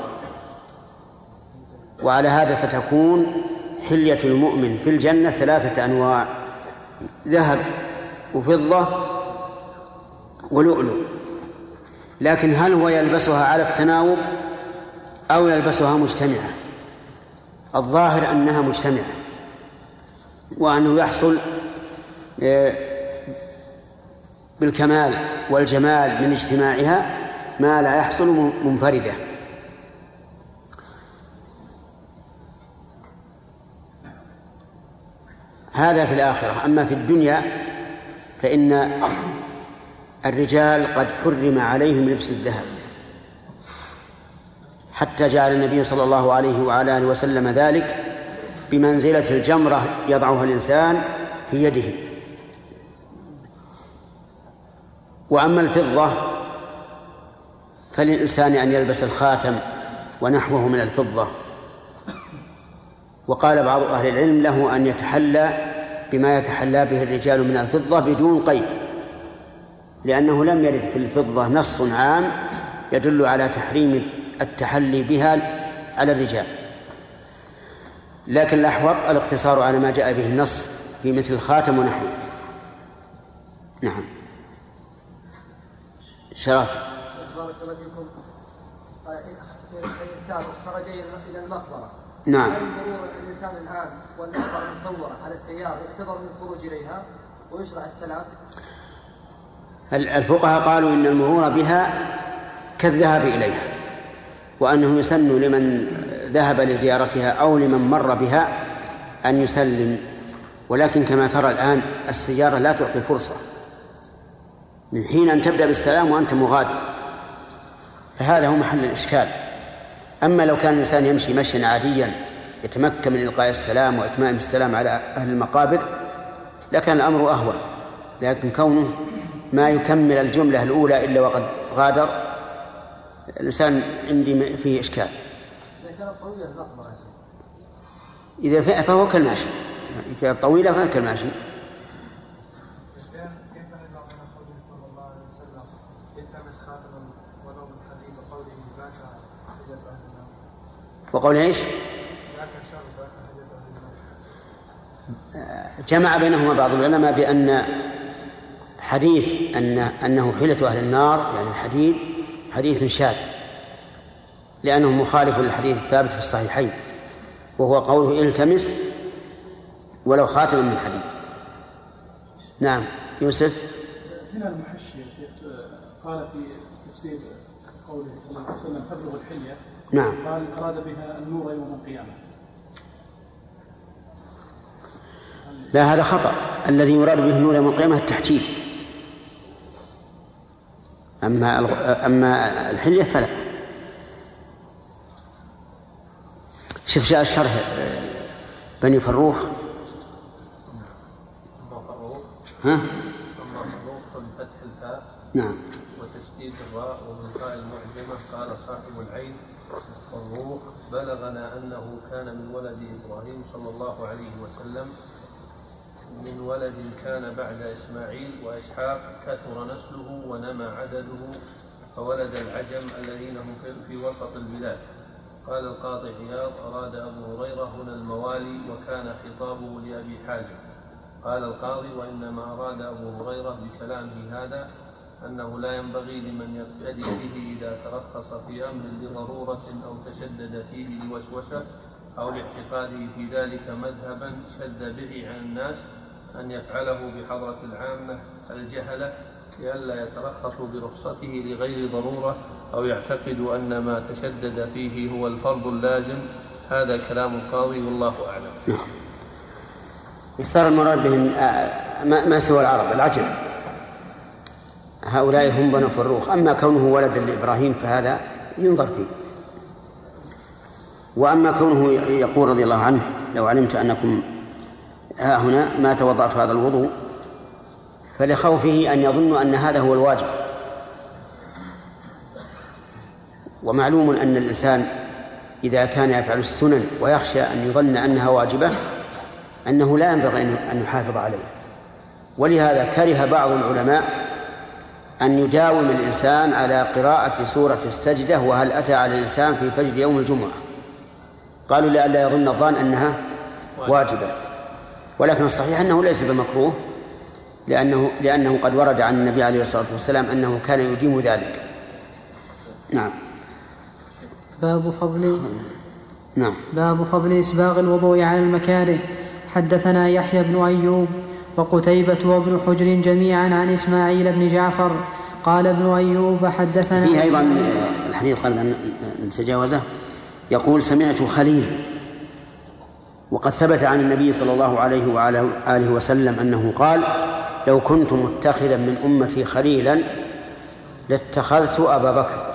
Speaker 2: وعلى هذا فتكون حلية المؤمن في الجنة ثلاثة أنواع. ذهب وفضة ولؤلؤ. لكن هل هو يلبسها على التناوب أو يلبسها مجتمعة؟ الظاهر أنها مجتمعة. وأنه يحصل آه، بالكمال والجمال من اجتماعها ما لا يحصل منفردة. هذا في الآخرة. أما في الدنيا فإن الرجال قد حرم عليهم لبس الذهب حتى جعل النبي صلى الله عليه وعلى آله وسلم ذلك بمنزلة الجمرة يضعها الإنسان في يده. وأما الفضة فللإنسان أن يلبس الخاتم ونحوه من الفضة. وقال بعض أهل العلم له أن يتحلى بما يتحلى به الرجال من الفضة بدون قيد لأنه لم يرد في الفضة نص عام يدل على تحريم التحلي بها على الرجال. لكن الأحوط الاقتصار على ما جاء به النص في مثل الخاتم ونحوه. نعم. شرف.
Speaker 9: بارك الله فيكم. الانسان خرج إلى المقبرة.
Speaker 2: نعم.
Speaker 9: هل مرور الإنسان الآن والمقبره مصوره على السيارة يعتبر من الخروج إليها ويشرع السلام؟
Speaker 2: الفقهاء قالوا إن المرور بها كالذهاب إليها وأنه يسن لمن ذهب لزيارتها أو لمن مر بها أن يسلم. ولكن كما ترى الآن السيارة لا تعطي فرصة من حين أن تبدأ بالسلام وأنت مغادر. فهذا هو محل الإشكال. أما لو كان الإنسان يمشي مشيا عاديا يتمكن من إلقاء السلام وإتمام السلام على أهل المقابر لكان الأمر أهون. لكن كونه ما يكمل الجملة الأولى إلا وقد غادر الإنسان عندي فيه إشكال.
Speaker 9: إذا كانت طويلة
Speaker 2: فهو كالماشي. إذا كانت طويلة فهو كالماشي
Speaker 6: كيف نجمع بين قوله صلى الله عليه وسلم التمس خاتما ولو من حديد وقوله ذاك حجة أهل النار
Speaker 2: وقول
Speaker 6: النار
Speaker 2: جمع بينهما بعض العلماء بأن حديث أن أنه حيلة أهل النار يعني الحديد حديث شاذ لأنه مخالف للحديث الثابت في الصحيحين وهو قوله التمس ولو خاتما من حديد. نعم يوسف.
Speaker 10: هنا المحشي قال في تفسير قوله صلى الله عليه وسلم تبلغ الحلية.
Speaker 2: نعم.
Speaker 10: قال أراد بها النور يوم القيامة.
Speaker 2: لا هذا خطأ. الذي يراد به النور يوم القيامة التحجيل. أما أما الحلية فلا. شوف جاء الشرح آه، بني فروخ.
Speaker 11: أما فروخ
Speaker 2: ها؟ نعم.
Speaker 11: وتشديد الراء والقاء المعجمة قال صاحب العين. والروح بلغنا أنه كان من ولد إبراهيم صلى الله عليه وسلم. من ولد كان بعد إسماعيل وإسحاق كثر نسله ونمى عدده فولد العجم الذين هم في وسط البلاد. قال القاضي عياض أراد أبو هريرة هنا الموالي وكان خطابه لأبي حازم. قال القاضي وإنما أراد أبو هريرة بكلامه هذا أنه لا ينبغي لمن يقتدي به إذا ترخص في أمر لضرورة أو تشدد فيه لوسوسة أو لاعتقاده في ذلك مذهبا شد به عن الناس أن يفعله بحضرة العامة الجهلة لئلا يترخصوا برخصته لغير ضرورة أو يعتقدوا أن ما تشدد فيه هو الفرض اللازم. هذا كلام القاضي والله أعلم.
Speaker 2: صار المراد بهم ما سوى العرب العجم. هؤلاء هم بنو فروخ. أما كونه ولدا لإبراهيم فهذا ينظر فيه. وأما كونه يقول رضي الله عنه لو علمت أنكم ها هنا ما توضأت هذا الوضوء فلخوفه أن يظن أن هذا هو الواجب. ومعلوم أن الإنسان إذا كان يفعل السنن ويخشى أن يظن أنها واجبة أنه لا ينبغي أن- يحافظ عليه. ولهذا كره بعض العلماء أن يداوم الإنسان على قراءة سورة السجدة وهل أتى على الإنسان في فجر يوم الجمعة. قالوا لئلا يظن الظان أنها واجبة. ولكن الصحيح أنه ليس بمكروه لأنه لأنه قد ورد عن النبي عليه الصلاة والسلام أنه كان يديم ذلك. نعم.
Speaker 8: باب فضل
Speaker 2: نعم.
Speaker 8: باب فضل إسباغ الوضوء على المكاره. حدثنا يحيى بن أيوب وقتيبة وابن حجر جميعا عن إسماعيل بن جعفر قال ابن أيوب حدثنا
Speaker 2: فيه أيضا الحديث قبل أن نتجاوزه يقول سمعت خليل وقد ثبت عن النبي صلى الله عليه وعلى آله وسلم أنه قال لو كنت متخذا من أمتي خليلا لاتخذت أبا بكر.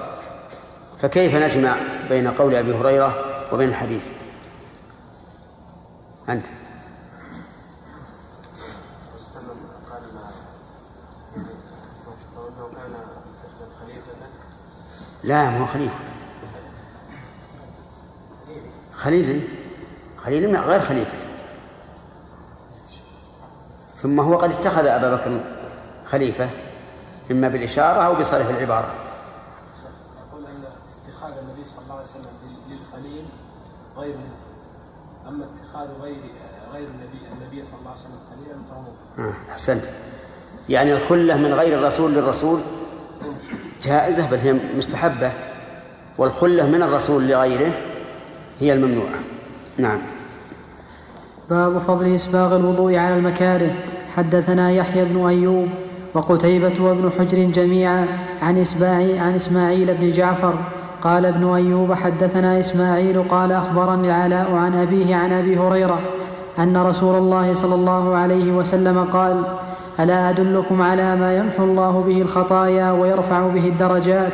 Speaker 2: فكيف نجمع بين قول أبي هريرة وبين الحديث؟ أنت
Speaker 7: وسلم قال لو كان خليفة
Speaker 2: لا ما هو خليفة خليل خليل غير خليفة. ثم هو قد اتخذ أبا بكر خليفة إما بالإشارة أو بصرف العبارة.
Speaker 7: يقول أن اتخاذ النبي صلى الله عليه وسلم للخليل غير أما اتخاذ غير غير النبي النبي صلى الله عليه وسلم خليلا فهو ممكن
Speaker 2: آه. أحسنت. يعني الخلة من غير الرسول للرسول جائزة بل هي مستحبة. والخلة من الرسول لغيره هي الممنوعة. نعم.
Speaker 8: باب فضل إسباغ الوضوء على المكاره. حدثنا يحيى بن أيوب وقتيبة وابن حجر جميعا عن إسماعيل, عن إسماعيل بن جعفر. قال ابن أيوب حدثنا إسماعيل قال أخبرني العلاء عن أبيه عن أبي هريرة أن رسول الله صلى الله عليه وسلم قال ألا أدلكم على ما يمحو الله به الخطايا ويرفع به الدرجات؟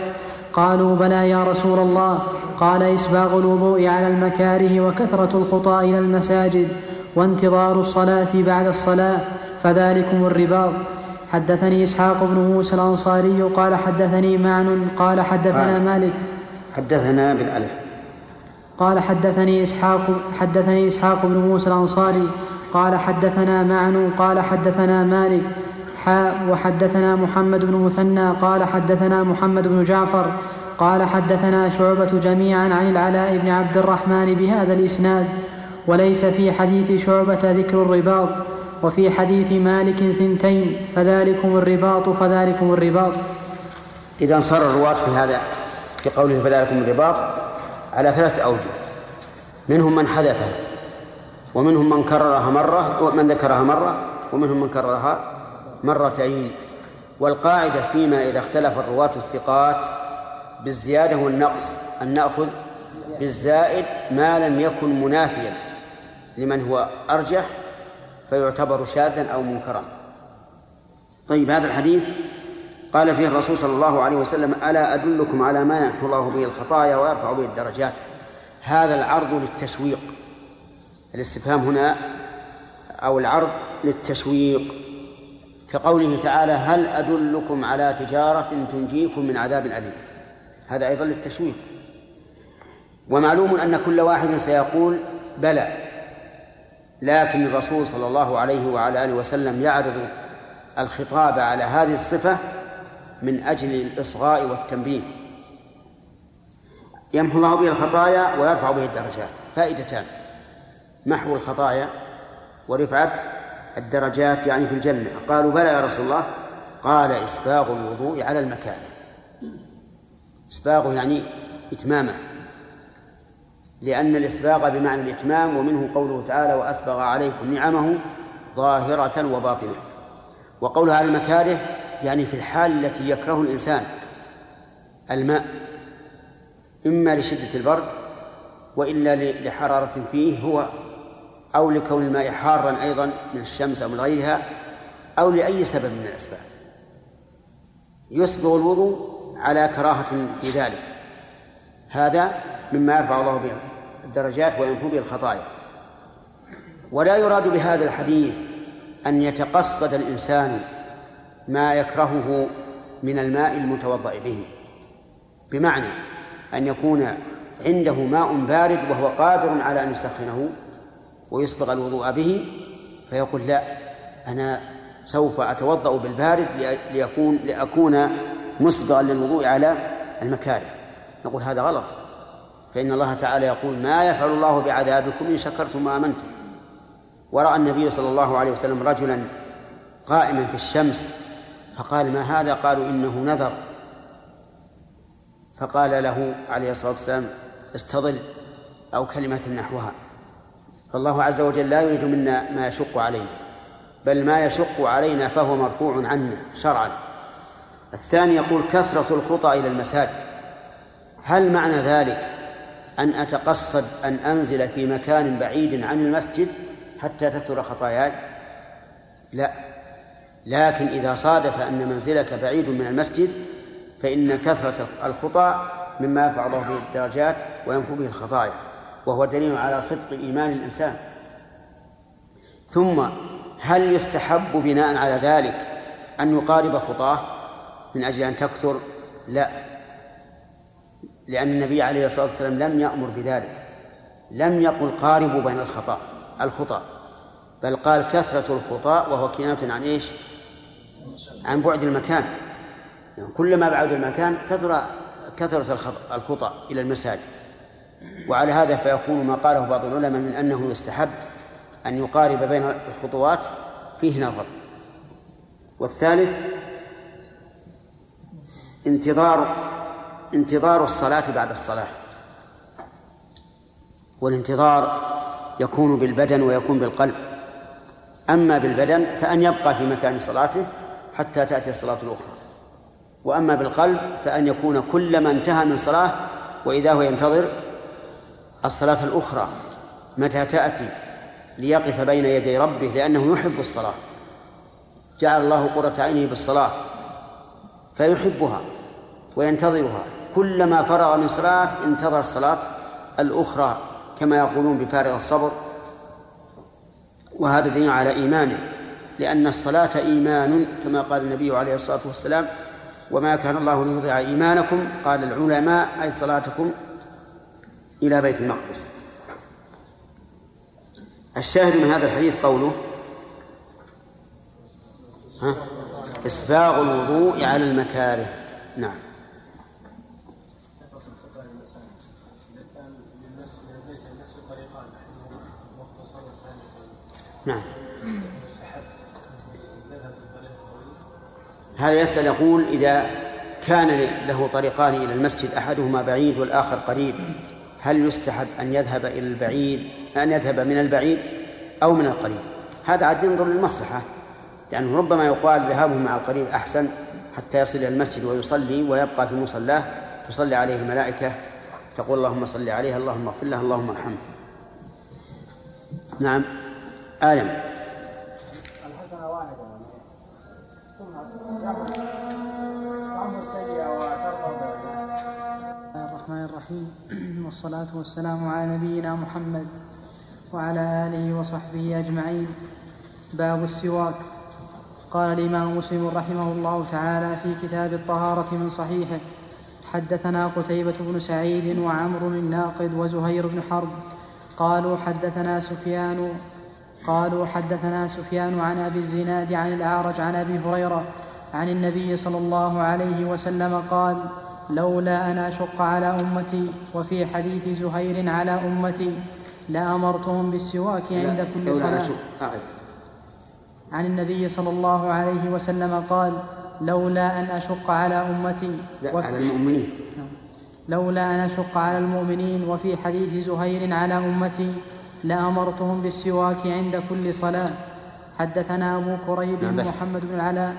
Speaker 8: قالوا بلى يا رسول الله قال إسباغ الوضوء على المكاره وكثرة الخطى إلى المساجد وانتظار الصلاة بعد الصلاة فذلكم الرباط. حدثني إسحاق بن موسى الأنصاري قال حدثني معن قال حدثنا. مالك.
Speaker 2: حدثنا بالألف.
Speaker 8: قال حدثني إسحاق حدثني إسحاق بن موسى الأنصاري قال حدثنا معن قال حدثنا مالك حاء وحدثنا محمد بن مثنى قال حدثنا محمد بن جعفر قال حدثنا شعبة جميعا عن العلاء بن عبد الرحمن بهذا الإسناد وليس في حديث شعبة ذكر الرباط وفي حديث مالك ثنتين فذلكم الرباط فذلكم الرباط.
Speaker 2: إذا انصر الرواة في هذا في قوله فذلكم الرباط على ثلاثة أوجه. منهم من حذفها ومنهم من كررها مرة ومن ذكرها مرة ومنهم من كررها مرتين. والقاعدة فيما إذا اختلف الرواة الثقات بالزيادة والنقص أن نأخذ بالزائد ما لم يكن منافيا لمن هو أرجح فيعتبر شاذا أو منكرا. طيب هذا الحديث قال فيه الرسول صلى الله عليه وسلم ألا أدلكم على ما يمحو الله به الخطايا ويرفع به الدرجات؟ هذا العرض للتشويق. الاستفهام هنا أو العرض للتشويق. كقوله تعالى هل أدلكم على تجارة تنجيكم من عذاب أليم؟ هذا أيضا للتشويق. ومعلوم أن كل واحد سيقول بلى. لكن الرسول صلى الله عليه وعلى آله وسلم يعرض الخطاب على هذه الصفة من أجل الإصغاء والتنبيه. يمحو الله به الخطايا ويرفع به الدرجات. فائدتان. محو الخطايا ورفعة الدرجات يعني في الجنة. قالوا بلى يا رسول الله. قال إسباغ الوضوء على المكان. إسباغه يعني إتمامه. لأن الإسباغ بمعنى الإتمام ومنه قوله تعالى وأسبغ عليكم نعمه ظاهرة وباطنة. وقولها على المكاره يعني في الحال التي يكره الإنسان الماء إما لشدة البرد وإلا لحرارة فيه هو أو لكون الماء حارا أيضا من الشمس أو من غيرها أو لأي سبب من الأسباب. يسبغ الوضوء على كراهة في ذلك. هذا مما يرفع الله به الدرجات وينفو به الخطايا. ولا يراد بهذا الحديث أن يتقصد الإنسان ما يكرهه من الماء المتوضأ به. بمعنى أن يكون عنده ماء بارد وهو قادر على أن يسخنه ويسبغ الوضوء به فيقول لا أنا سوف أتوضأ بالبارد ليكون لأكون مسبغا للوضوء على المكاره. نقول هذا غلط. فإن الله تعالى يقول ما يفعل الله بعذابكم إن شكرتم وآمنتم. ورأى النبي صلى الله عليه وسلم رجلا قائما في الشمس فقال ما هذا؟ قالوا إنه نذر. فقال له عليه الصلاة والسلام استظل أو كلمة نحوها. فالله عز وجل لا يريد منا ما يشق علينا بل ما يشق علينا فهو مرفوع عنا شرعا. الثاني يقول كثرة الخطى إلى المساجد. هل معنى ذلك أن أتقصد أن أنزل في مكان بعيد عن المسجد حتى تكثر خطاياي؟ لا. لكن إذا صادف أن منزلك بعيد من المسجد فإن كثرة الخطى مما يرفع الله به الدرجات وينفو به الخطايا وهو دليل على صدق إيمان الإنسان. ثم هل يستحب بناء على ذلك أن يقارب خطاه من أجل أن تكثر؟ لا. لأن النبي عليه الصلاة والسلام لم يأمر بذلك. لم يقل قاربوا بين الخطأ الخطأ بل قال كثرة الخطأ وهو كناية عن إيش؟ عن بعد المكان. يعني كلما بعد المكان كثر كثرة الخطأ إلى المساجد. وعلى هذا فيكون ما قاله بعض العلماء من أنه يستحب أن يقارب بين الخطوات فيه نظر والثالث انتظار انتظار الصلاة بعد الصلاة. والانتظار يكون بالبدن ويكون بالقلب. أما بالبدن فأن يبقى في مكان صلاته حتى تأتي الصلاة الأخرى. وأما بالقلب فأن يكون كلما انتهى من صلاة وإذا هو ينتظر الصلاة الأخرى متى تأتي ليقف بين يدي ربه لأنه يحب الصلاة. جعل الله قرة عينه بالصلاة فيحبها وينتظرها. كلما فرغ من صلاة انتظر الصلاة الأخرى كما يقولون بفارغ الصبر. وهذا دليل على إيمانه. لأن الصلاة إيمان كما قال النبي عليه الصلاة والسلام وما كان الله ليضيع إيمانكم قال العلماء أي صلاتكم إلى بيت المقدس. الشاهد من هذا الحديث قوله ها إسباغ الوضوء على المكاره. نعم. نعم. هذا يسأل يقول إذا كان له طريقان إلى المسجد أحدهما بعيد والآخر قريب هل يستحب أن يذهب إلى البعيد أن يذهب من البعيد أو من القريب؟ هذا عاد ينظر للمصلحة لأنه ربما يقال ذهابه مع القريب أحسن حتى يصل إلى المسجد ويصلي ويبقى في مصلاه تصلي عليه الملائكة تقول اللهم صل عليه اللهم اغفر له اللهم ارحمه نعم. آدم
Speaker 8: الرحمن الرحيم. والصلاة والسلام على نبينا محمد وعلى آله وصحبه أجمعين. باب السواك. قال الإمام مسلم رحمه الله تعالى في كتاب الطهارة من صحيحه حدثنا قتيبة بن سعيد وعمر الناقد وزهير بن حرب قالوا حدثنا سفيان قالوا حدثنا سفيان عن أبي الزناد عن الأعرج عن أبي هريرة عن النبي صلى الله عليه وسلم قال لولا أن أشق على أمتي وفي حديث زهير على أمتي لأمرتهم بالسواك عند كل صلاة. عن النبي صلى الله عليه وسلم قال لولا أن أشق على أمتي
Speaker 2: لا على المؤمنين.
Speaker 8: لولا أن أشق على المؤمنين وفي حديث زهير على أمتي لأمرتهم بالسواك عند كل صلاة. حدثنا أبو كريب نعم محمد بن العلاء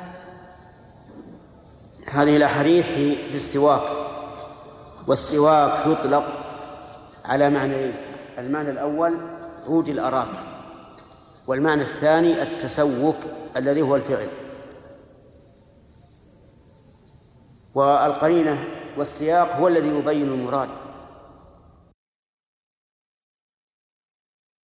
Speaker 2: هذه الأحاديث في السواك والسواك يطلق على معنيين المعنى الأول عود الأراك والمعنى الثاني التسوك الذي هو الفعل. والقرينة والسياق هو الذي يبين المراد.